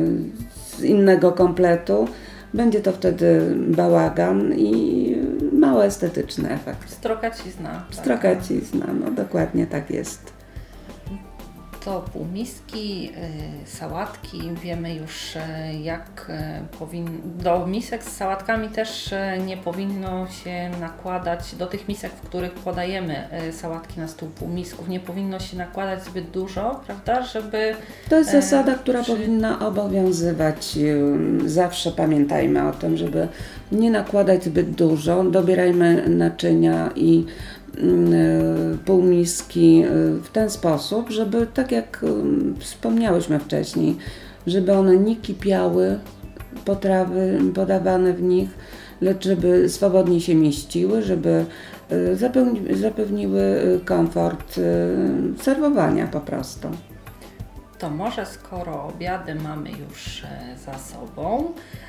z innego kompletu, będzie to wtedy bałagan i mało estetyczny efekt. Strokacizna. Tak. Strokacizna, no dokładnie tak jest. Co półmiski, sałatki. Wiemy już jak powinno. Do misek z sałatkami też nie powinno się nakładać, do tych misek, w których podajemy sałatki na stół półmisków, nie powinno się nakładać zbyt dużo, prawda, żeby... To jest zasada, która przy... powinna obowiązywać. Zawsze pamiętajmy o tym, żeby nie nakładać zbyt dużo. Dobierajmy naczynia i e, półmiski e, w ten sposób, żeby tak jak mm, wspomniałyśmy wcześniej, żeby one nie kipiały, potrawy podawane w nich, lecz żeby swobodnie się mieściły, żeby e, zapewniły komfort serwowania po prostu. To może skoro obiady mamy już za sobą, E,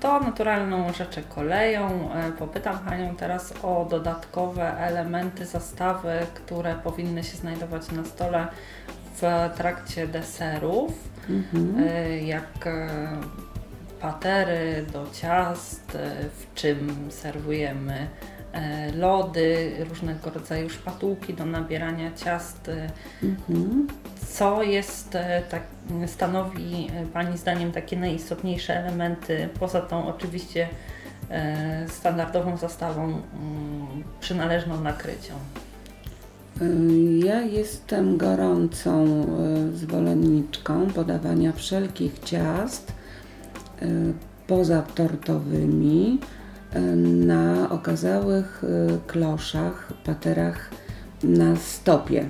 to naturalną rzeczy koleją. E, popytam Panią teraz o dodatkowe elementy zastawy, które powinny się znajdować na stole w trakcie deserów, mhm. E, jak patery do ciast, w czym serwujemy lody, różnego rodzaju szpatułki do nabierania ciast. Mhm co jest, e, tak, stanowi e, Pani zdaniem takie najistotniejsze elementy, poza tą oczywiście e, standardową zastawą mm, przynależną nakrycią? Ja jestem gorącą zwolenniczką podawania wszelkich ciast poza tortowymi na okazałych kloszach, paterach na stopie.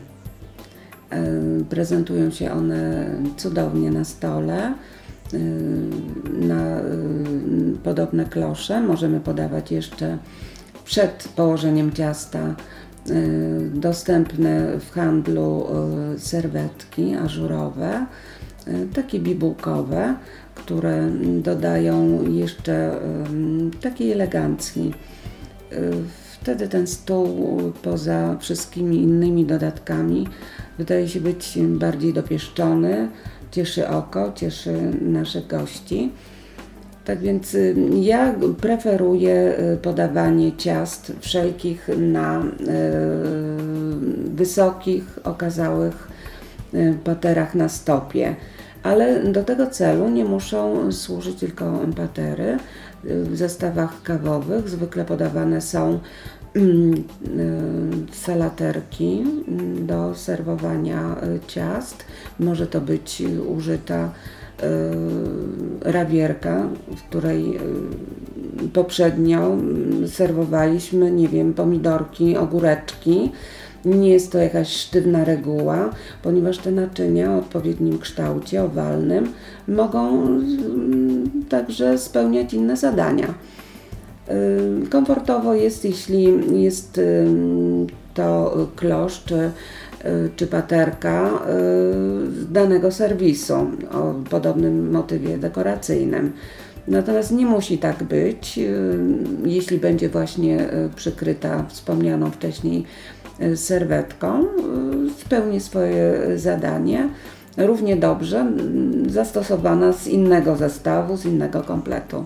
Prezentują się one cudownie na stole. Na podobne klosze możemy podawać jeszcze przed położeniem ciasta dostępne w handlu serwetki ażurowe, takie bibułkowe, które dodają jeszcze takiej elegancji. Wtedy ten stół poza wszystkimi innymi dodatkami wydaje się być bardziej dopieszczony, cieszy oko, cieszy naszych gości. Tak więc ja preferuję y, podawanie ciast wszelkich na y, wysokich, okazałych paterach na stopie. Ale do tego celu nie muszą służyć tylko patery. W zestawach kawowych zwykle podawane są Mm, y, salaterki do serwowania y, ciast. Może to być użyta y, rawierka, w której poprzednio serwowaliśmy, nie wiem, pomidorki, ogóreczki. Nie jest to jakaś sztywna reguła, ponieważ te naczynia o odpowiednim kształcie, owalnym, mogą także spełniać inne zadania. Komfortowo jest, jeśli jest to klosz czy, y, czy paterka z danego serwisu o podobnym motywie dekoracyjnym. Natomiast nie musi tak być, jeśli będzie właśnie y, przykryta wspomnianą wcześniej y, serwetką, spełni swoje zadanie równie dobrze zastosowana z innego zestawu, z innego kompletu.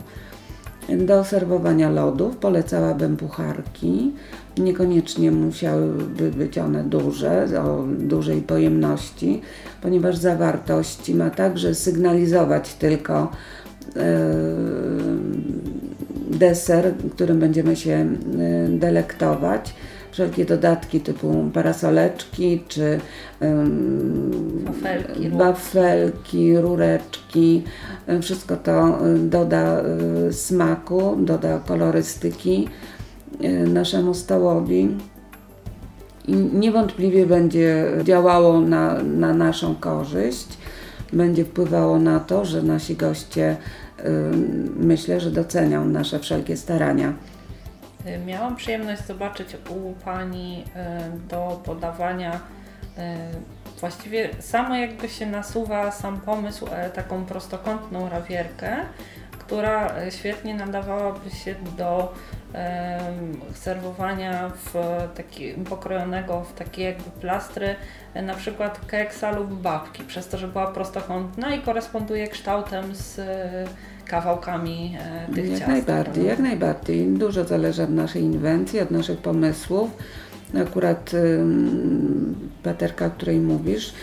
Do serwowania lodów polecałabym pucharki. Niekoniecznie musiałyby być one duże, o dużej pojemności, ponieważ zawartość ma także sygnalizować tylko yy, deser, którym będziemy się yy, delektować wszelkie dodatki typu parasoleczki czy um, wafelki, rureczki. Wszystko to doda smaku, doda kolorystyki naszemu stołowi i niewątpliwie będzie działało na, na naszą korzyść, będzie wpływało na to, że nasi goście myślę, że docenią nasze wszelkie starania. Y, miałam przyjemność zobaczyć u Pani y, do podawania y, właściwie samo jakby się nasuwa sam pomysł e, taką prostokątną rawierkę, która świetnie nadawałaby się do serwowania w taki, pokrojonego w takie jakby plastry, na przykład keksa lub babki, przez to, że była prostokątna i koresponduje kształtem z kawałkami e, tych jak ciast. Najbardziej, jak najbardziej. Dużo zależy od naszej inwencji, od naszych pomysłów. Akurat ym, paterka, o której mówisz,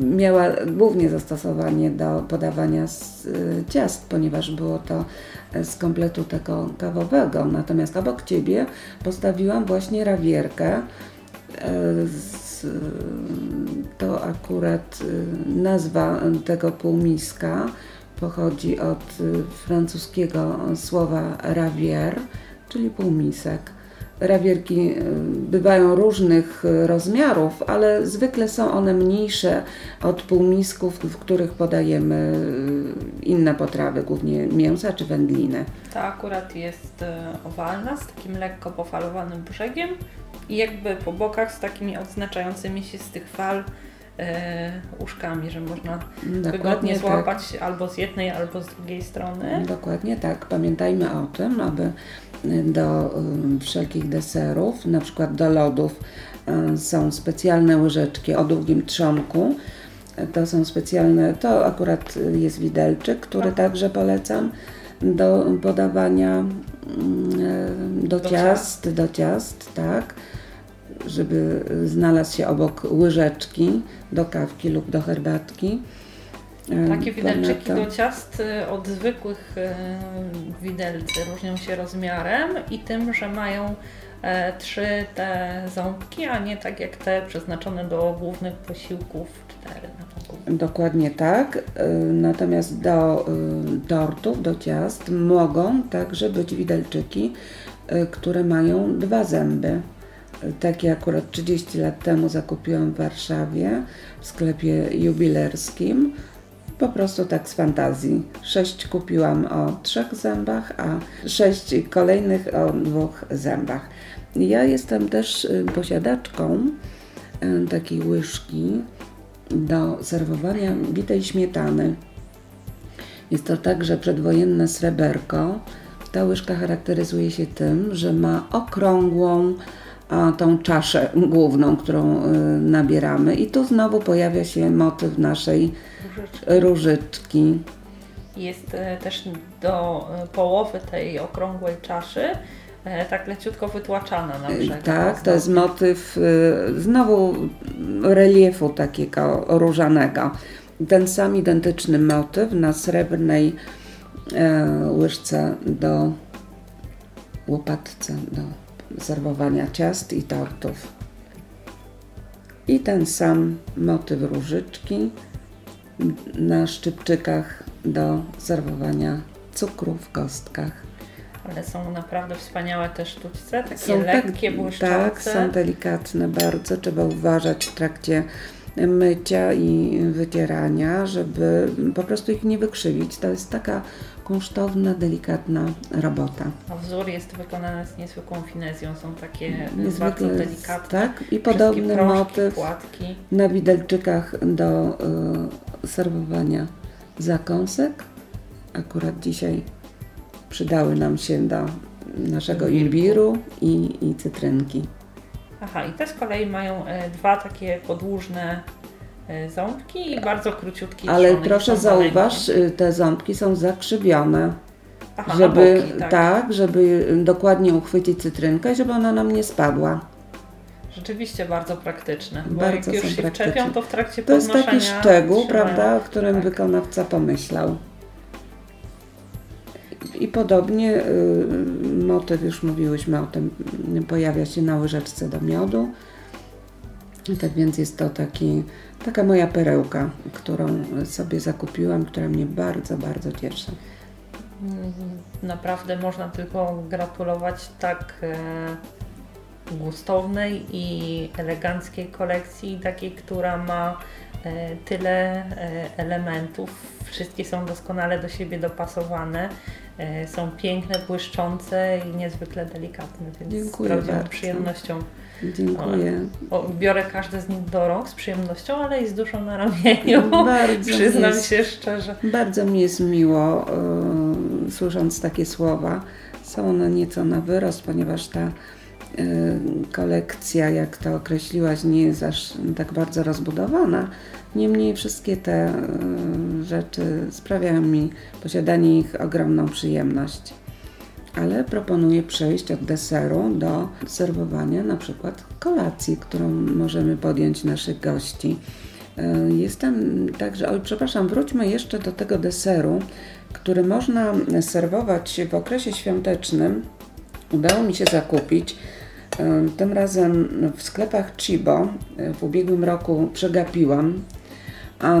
miała głównie zastosowanie do podawania z y, ciast, ponieważ było to e, z kompletu tego kawowego. Natomiast obok Ciebie postawiłam właśnie rawierkę. e, Z, y, to akurat y, nazwa tego półmiska pochodzi od y, francuskiego słowa ravier, czyli półmisek. Rawierki y, bywają różnych y, rozmiarów, ale zwykle są one mniejsze od półmisków, w których podajemy inne potrawy, głównie mięsa czy wędliny. Ta akurat jest owalna, z takim lekko pofalowanym brzegiem i jakby po bokach z takimi odznaczającymi się z tych fal uszkami, że można wygodnie tak. złapać albo z jednej, albo z drugiej strony. Dokładnie tak. Pamiętajmy o tym, aby do y, wszelkich deserów, na przykład do lodów, y, są specjalne łyżeczki o długim trzonku. To są specjalne, to akurat jest widelczyk, który Tak. także polecam do podawania mm, y, do, Do ciast, do ciast, tak, żeby znalazł się obok łyżeczki do kawki lub do herbatki. Y, Takie widelczyki do ciast y, od zwykłych y, widelcy różnią się rozmiarem i tym, że mają e, trzy te ząbki, a nie tak jak te przeznaczone do głównych posiłków, cztery na ogół. Dokładnie tak. Natomiast do tortów, do ciast mogą także być widelczyki, które mają dwa zęby. Takie akurat 30 lat temu zakupiłam w Warszawie w sklepie jubilerskim. Po prostu tak z fantazji. Sześć kupiłam o trzech zębach, a sześć kolejnych o dwóch zębach. Ja jestem też y, posiadaczką y, takiej łyżki do serwowania bitej śmietany. Jest to także przedwojenne sreberko. Ta łyżka charakteryzuje się tym, że ma okrągłą tą czaszę główną, którą y, nabieramy. I tu znowu pojawia się motyw naszej Różyczki. różyczki. Jest e, też do e, połowy tej okrągłej czaszy e, tak leciutko wytłaczana na brzeg. Tak, to jest motyw y, znowu reliefu takiego różanego. Ten sam identyczny motyw na srebrnej łyżce do łopatce do serwowania ciast i tortów. I ten sam motyw różyczki na szczypczykach do serwowania cukru w kostkach. Ale są naprawdę wspaniałe te sztućce, takie Są lekkie, tak, błyszczące. tak, są delikatne bardzo. Trzeba uważać w trakcie mycia i wycierania, żeby po prostu ich nie wykrzywić. To jest taka kunsztowna, delikatna robota. A wzór jest wykonany z niezwykłą finezją, są takie bardzo Niezwykle delikatne. tak i podobny proszki, motyw płatki. na widelczykach do y, serwowania zakąsek. Akurat dzisiaj przydały nam się do naszego Imbiru. i, i cytrynki. Aha, i te z kolei mają e, dwa takie podłużne ząbki i bardzo króciutki Ale proszę zauważ, y, te ząbki są zakrzywione, Aha, żeby boki, tak. tak, żeby dokładnie uchwycić cytrynkę, żeby ona nam nie spadła. Rzeczywiście bardzo praktyczne, bo Bardzo jak już się praktyczne. wczepią, to w trakcie To jest taki szczegół, prawda, o którym tak. wykonawca pomyślał. I podobnie y, motyw, już mówiłyśmy o tym, y, pojawia się na łyżeczce do miodu. Tak więc jest to taki, taka moja perełka, którą sobie zakupiłam, która mnie bardzo, bardzo cieszy. Naprawdę można tylko gratulować tak e, gustownej i eleganckiej kolekcji, takiej, która ma e, tyle e, elementów. Wszystkie są doskonale do siebie dopasowane. Są piękne, błyszczące i niezwykle delikatne, więc Dziękuję z bardzo. przyjemnością Dziękuję. o, biorę każde z nich do rąk z przyjemnością, ale i z duszą na ramieniu. Bardzo Przyznam jest- się szczerze. Bardzo mi jest miło, y, słysząc takie słowa. Są one nieco na wyrost, ponieważ ta y, kolekcja, jak to określiłaś, nie jest aż tak bardzo rozbudowana. Niemniej wszystkie te y, rzeczy sprawiają mi posiadanie ich ogromną przyjemność. Ale proponuję przejść od deseru do serwowania na przykład kolacji, którą możemy podjąć naszych gości. E, jestem także, oj przepraszam, wróćmy jeszcze do tego deseru, który można serwować w okresie świątecznym. Udało mi się zakupić. E, tym razem w sklepach Chibo e, w ubiegłym roku przegapiłam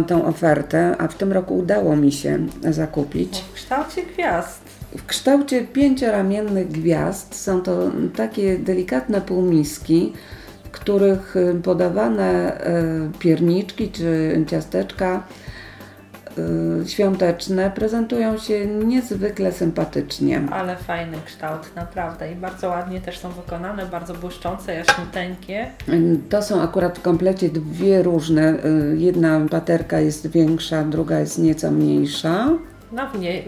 tą ofertę, a w tym roku udało mi się zakupić. W kształcie gwiazd. W kształcie pięcioramiennych gwiazd są to takie delikatne półmiski, w których y, podawane y, pierniczki czy ciasteczka y, świąteczne prezentują się niezwykle sympatycznie. Ale fajny kształt, naprawdę. I bardzo ładnie też są wykonane, bardzo błyszczące, jaśniuteńkie. To są akurat w komplecie dwie różne. Jedna paterka jest większa, druga jest nieco mniejsza. No,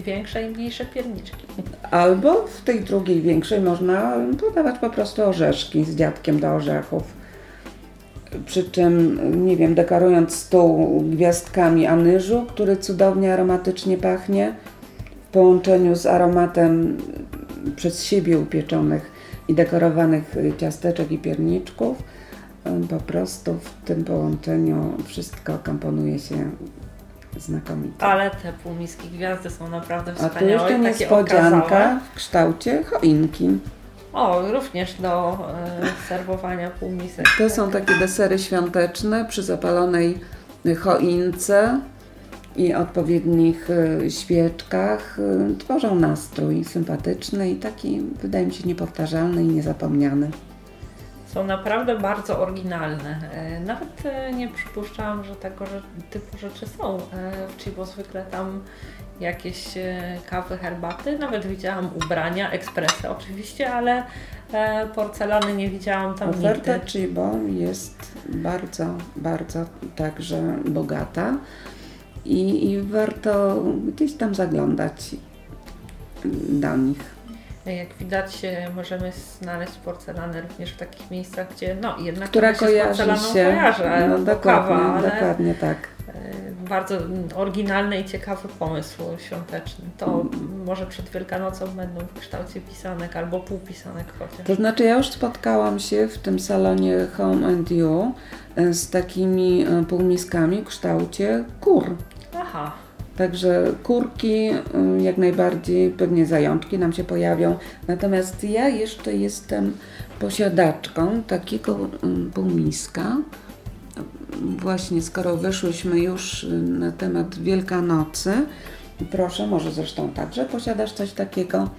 większe i mniejsze pierniczki. Albo w tej drugiej większej można podawać po prostu orzeszki z dziadkiem do orzechów. Przy czym, nie wiem, dekorując stół gwiazdkami anyżu, który cudownie aromatycznie pachnie, w połączeniu z aromatem przez siebie upieczonych i dekorowanych ciasteczek i pierniczków, po prostu w tym połączeniu wszystko komponuje się znakomite. Ale te półmiski gwiazdy są naprawdę wspaniałe. A tu jeszcze niespodzianka w kształcie choinki. O, również do e, serwowania półmisek. To są takie desery świąteczne przy zapalonej choince i odpowiednich e, świeczkach. E, tworzą nastrój sympatyczny i taki, wydaje mi się, niepowtarzalny i niezapomniany są naprawdę bardzo oryginalne. E, nawet e, nie przypuszczałam, że tego typu rzeczy są e, w Chibo. Zwykle tam jakieś kawy, herbaty, nawet widziałam ubrania, ekspresy oczywiście, ale porcelany nie widziałam tam Oferta nigdy. Chibo jest bardzo, bardzo także bogata i, i warto gdzieś tam zaglądać do nich. Jak widać, możemy znaleźć porcelanę również w takich miejscach, gdzie no jednak Która kojarzy się, kojarzy, no, dokładnie, kawa, ale dokładnie tak. E, bardzo oryginalny i ciekawy pomysł świąteczny. To mm. może przed Wielkanocą będą w kształcie pisanek albo półpisanek chociaż. To znaczy ja już spotkałam się w tym salonie Home and You e, z takimi e, półmiskami w kształcie kur. Aha. Także kurki y, jak najbardziej, pewnie zajączki nam się pojawią. Natomiast ja jeszcze jestem posiadaczką takiego y, półmiska. Właśnie skoro wyszłyśmy już y, na temat Wielkanocy, proszę, może zresztą także posiadasz coś takiego.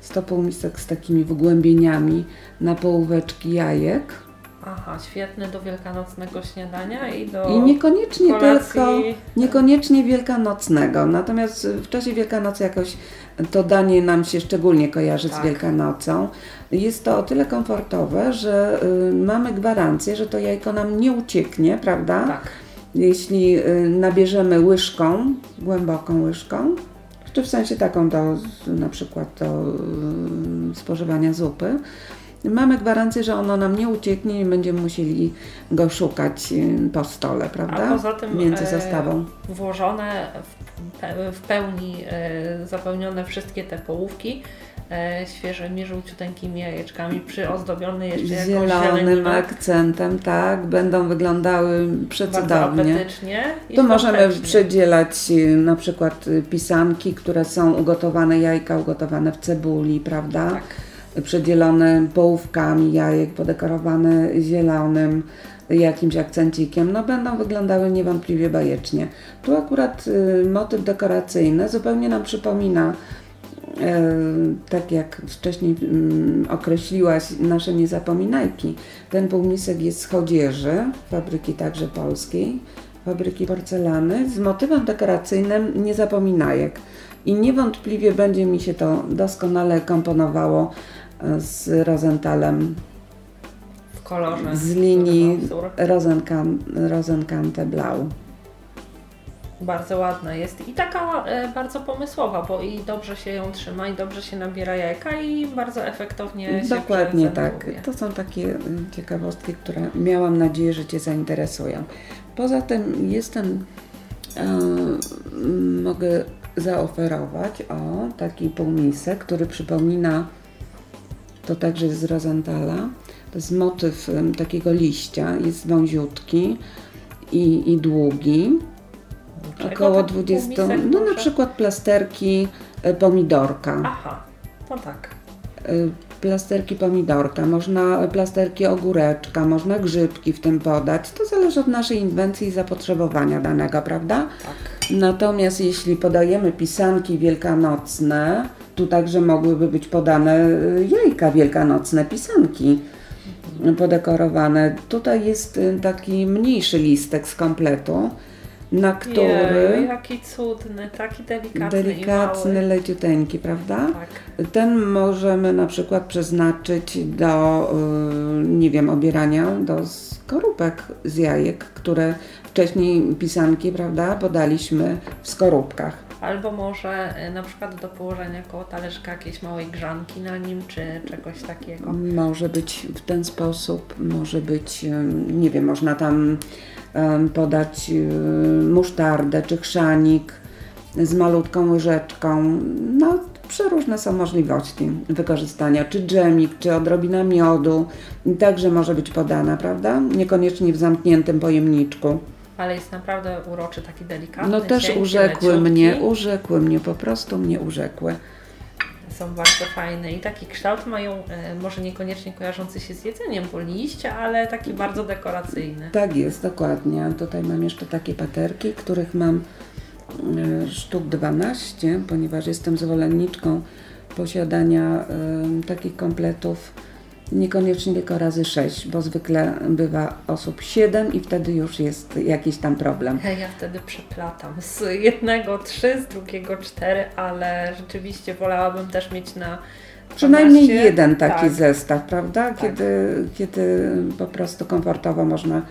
100 półmisek z takimi wgłębieniami na połóweczki jajek Aha, świetny do wielkanocnego śniadania i do. I niekoniecznie kolacji. tylko, niekoniecznie wielkanocnego. Natomiast w czasie Wielkanocy jakoś to danie nam się szczególnie kojarzy tak. z Wielkanocą. Jest to o tyle komfortowe, że y, mamy gwarancję, że to jajko nam nie ucieknie, prawda? Tak. Jeśli y, nabierzemy łyżką, głęboką łyżką, czy w sensie taką do na przykład do y, spożywania zupy, mamy gwarancję, że ono nam nie ucieknie, nie będziemy musieli go szukać y, po stole, prawda? A poza tym Między zastawą. E, włożone w pełni e, zapełnione wszystkie te połówki e, świeżymi, żółciuteńkimi jajeczkami, przyozdobione jeszcze jakąś Zielonym akcentem, tak, będą wyglądały przecudownie. Tu możemy przydzielać y, na przykład y, pisanki, które są ugotowane, jajka ugotowane w cebuli, prawda? Tak przedzielone połówkami jajek, podekorowane zielonym jakimś akcencikiem, no będą wyglądały niewątpliwie bajecznie. Tu akurat y, motyw dekoracyjny zupełnie nam przypomina y, tak jak wcześniej y, określiłaś, nasze niezapominajki. Ten półmisek jest z chodzieży, fabryki także polskiej, fabryki porcelany, z motywem dekoracyjnym niezapominajek. I niewątpliwie będzie mi się to doskonale komponowało z Rosenthalem w kolorze z linii Rosenkante Blau. Bardzo ładna jest i taka e, bardzo pomysłowa, bo i dobrze się ją trzyma, i dobrze się nabiera jajka, i bardzo efektownie się Dokładnie tak. To są takie ciekawostki, które miałam nadzieję, że Cię zainteresują. Poza tym jestem, e, mogę zaoferować o taki półmisek, który przypomina, to także z Rosenthala, to jest motyw takiego liścia, jest wąziutki i, i długi, Czego około taki 20, półmisek no na może? przykład plasterki e, pomidorka. Aha, no tak. Y, plasterki pomidorka, można plasterki ogóreczka, można grzybki w tym podać. To zależy od naszej inwencji i zapotrzebowania danego, prawda? Tak. Natomiast jeśli podajemy pisanki wielkanocne, tu także mogłyby być podane y, jajka wielkanocne, pisanki podekorowane. Tutaj jest y, taki mniejszy listek z kompletu, na który Jeju, jaki cudny, taki delikatny, delikatny, leciuteńki, prawda? Tak. Ten możemy na przykład przeznaczyć do, y, nie wiem, obierania do skorupek z jajek, które wcześniej pisanki, prawda, podaliśmy w skorupkach. Albo może y, na przykład do położenia koło talerzyka jakiejś małej grzanki na nim, czy czegoś takiego. Może być w ten sposób, może być, y, nie wiem, można tam podać y, musztardę czy chrzanik z malutką łyżeczką. No, przeróżne są możliwości wykorzystania, czy dżemik, czy odrobina miodu. Także może być podana, prawda? Niekoniecznie w zamkniętym pojemniczku. Ale jest naprawdę uroczy, taki delikatny. No też urzekły mnie, urzekły mnie, po prostu mnie urzekły. Są bardzo fajne i taki kształt mają, e, może niekoniecznie kojarzący się z jedzeniem, bo liście, ale taki bardzo dekoracyjny. Tak jest, dokładnie. Tutaj mam jeszcze takie paterki, których mam e, sztuk 12, ponieważ jestem zwolenniczką posiadania e, takich kompletów niekoniecznie tylko razy 6, bo zwykle bywa osób 7 i wtedy już jest jakiś tam problem. Ja wtedy przeplatam z jednego trzy, z drugiego cztery, ale rzeczywiście wolałabym też mieć na Przynajmniej 12. jeden taki tak. zestaw, prawda? Kiedy, kiedy po prostu komfortowo można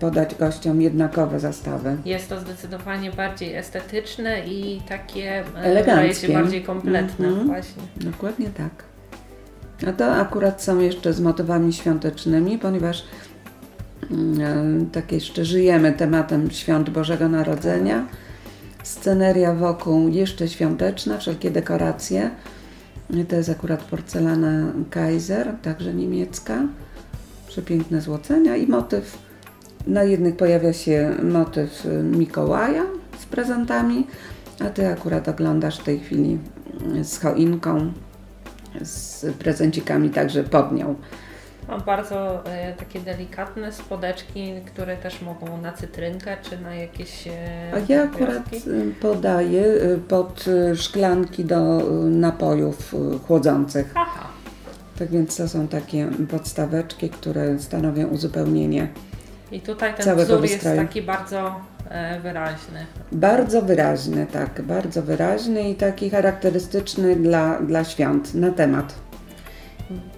podać gościom jednakowe zastawy. Jest to zdecydowanie bardziej estetyczne i takie e, Eleganckie. wydaje się bardziej kompletne Mhm. właśnie. Dokładnie tak. A to akurat są jeszcze z motywami świątecznymi, ponieważ mm, tak jeszcze żyjemy tematem świąt Bożego Narodzenia. Sceneria wokół jeszcze świąteczna, wszelkie dekoracje. To jest akurat porcelana Kaiser, także niemiecka. Przepiękne złocenia i motyw. Na jednych pojawia się motyw y, Mikołaja z prezentami, a Ty akurat oglądasz w tej chwili y, z choinką, z prezencikami także pod nią. Mam bardzo e, takie delikatne spodeczki, które też mogą na cytrynkę czy na jakieś e, A ja akurat y, podaję y, pod szklanki do y, napojów chłodzących. Aha, Tak więc to są takie podstaweczki, które stanowią uzupełnienie. I tutaj ten Całego wzór jest wystroju. taki bardzo e, wyraźny. Bardzo wyraźny, tak, bardzo wyraźny i taki charakterystyczny dla, dla świąt na temat.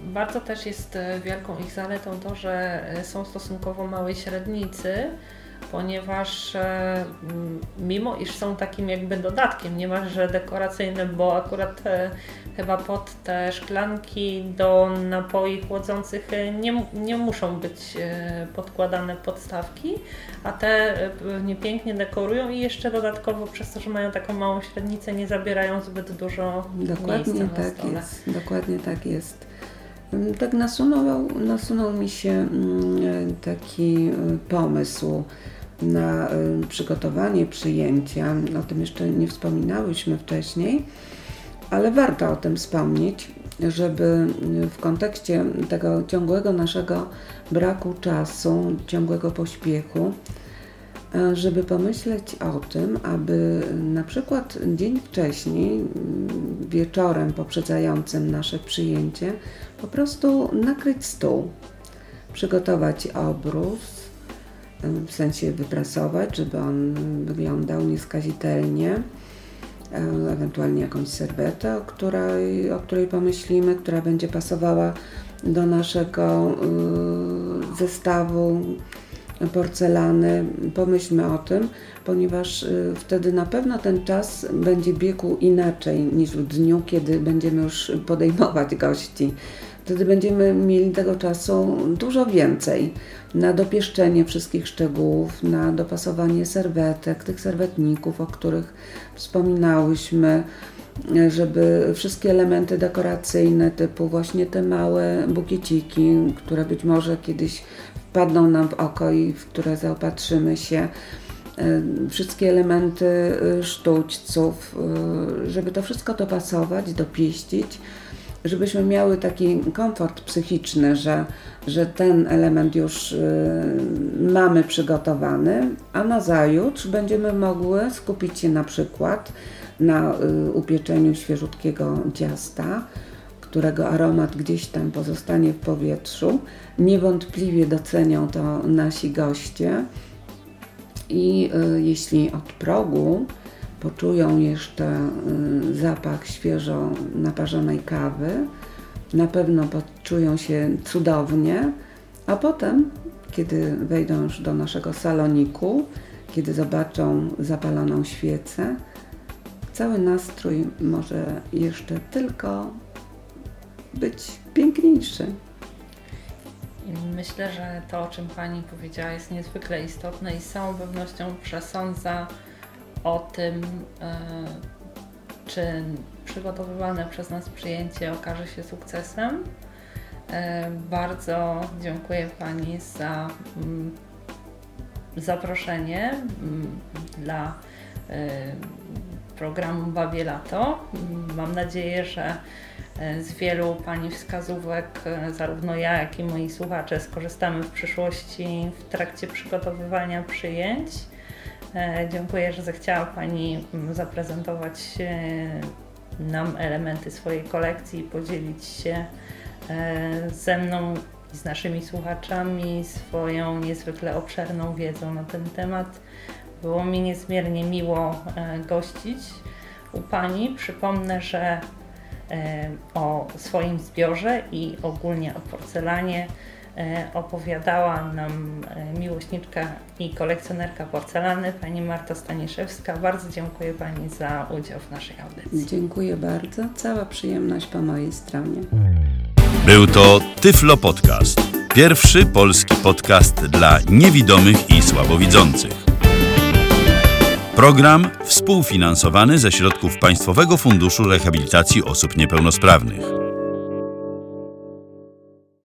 Bardzo też jest e, wielką ich zaletą to, że e, są stosunkowo małej średnicy, ponieważ e, mimo iż są takim jakby dodatkiem, niemalże dekoracyjnym, bo akurat e, chyba pod te szklanki do napoi chłodzących e, nie, nie muszą być podkładane podstawki, a te e, pewnie pięknie dekorują i jeszcze dodatkowo przez to, że mają taką małą średnicę nie zabierają zbyt dużo Dokładnie miejsca tak stole. jest. Dokładnie tak jest. Mm, Tak nasunął, nasunął mi się mm, taki pomysł na y, przygotowanie przyjęcia. O tym jeszcze nie wspominałyśmy wcześniej, ale warto o tym wspomnieć, żeby y, w kontekście tego ciągłego naszego braku czasu, ciągłego pośpiechu, e, żeby pomyśleć o tym, aby na przykład dzień wcześniej, wieczorem poprzedzającym nasze przyjęcie, po prostu nakryć stół, przygotować obrus, w sensie wyprasować, żeby on wyglądał nieskazitelnie, e, ewentualnie jakąś serwetę, o której, o której pomyślimy, która będzie pasowała do naszego y, zestawu porcelany. Pomyślmy o tym, ponieważ y, wtedy na pewno ten czas będzie biegł inaczej niż w dniu, kiedy będziemy już podejmować gości. Wtedy będziemy mieli tego czasu dużo więcej. na dopieszczenie wszystkich szczegółów, na dopasowanie serwetek, tych serwetników, o których wspominałyśmy, żeby wszystkie elementy dekoracyjne, typu właśnie te małe bukieciki, które być może kiedyś wpadną nam w oko i w które zaopatrzymy się, wszystkie elementy y, sztućców, y, żeby to wszystko dopasować, dopieścić, żebyśmy miały taki komfort psychiczny, że, że ten element już y, mamy przygotowany, a na zajutrz będziemy mogły skupić się na przykład na upieczeniu świeżutkiego ciasta, którego aromat gdzieś tam pozostanie w powietrzu. Niewątpliwie docenią to nasi goście. I y, jeśli od progu poczują jeszcze y, zapach świeżo naparzonej kawy, na pewno poczują się cudownie, a potem, kiedy wejdą już do naszego saloniku, kiedy zobaczą zapaloną świecę, cały nastrój może jeszcze tylko być piękniejszy. Myślę, że to, o czym Pani powiedziała, jest niezwykle istotne i z całą pewnością przesądza o tym, e, czy przygotowywane przez nas przyjęcie okaże się sukcesem. E, bardzo dziękuję Pani za mm, zaproszenie mm, dla e, programu Babie Lato. Mam nadzieję, że z wielu Pani wskazówek, zarówno ja, jak i moi słuchacze skorzystamy w przyszłości w trakcie przygotowywania przyjęć. E, dziękuję, że zechciała Pani mm, zaprezentować nam elementy swojej kolekcji i podzielić się ze mną i z naszymi słuchaczami swoją niezwykle obszerną wiedzą na ten temat. Było mi niezmiernie miło gościć u Pani. Przypomnę, że E, o swoim zbiorze i ogólnie o porcelanie e, opowiadała nam e, miłośniczka i kolekcjonerka porcelany, pani Marta Staniszewska. Bardzo dziękuję pani za udział w naszej audycji. Dziękuję bardzo. Cała przyjemność po mojej stronie. Był to Tyflo Podcast. Pierwszy polski podcast dla niewidomych i słabowidzących. Program współfinansowany ze środków Państwowego Funduszu Rehabilitacji Osób Niepełnosprawnych.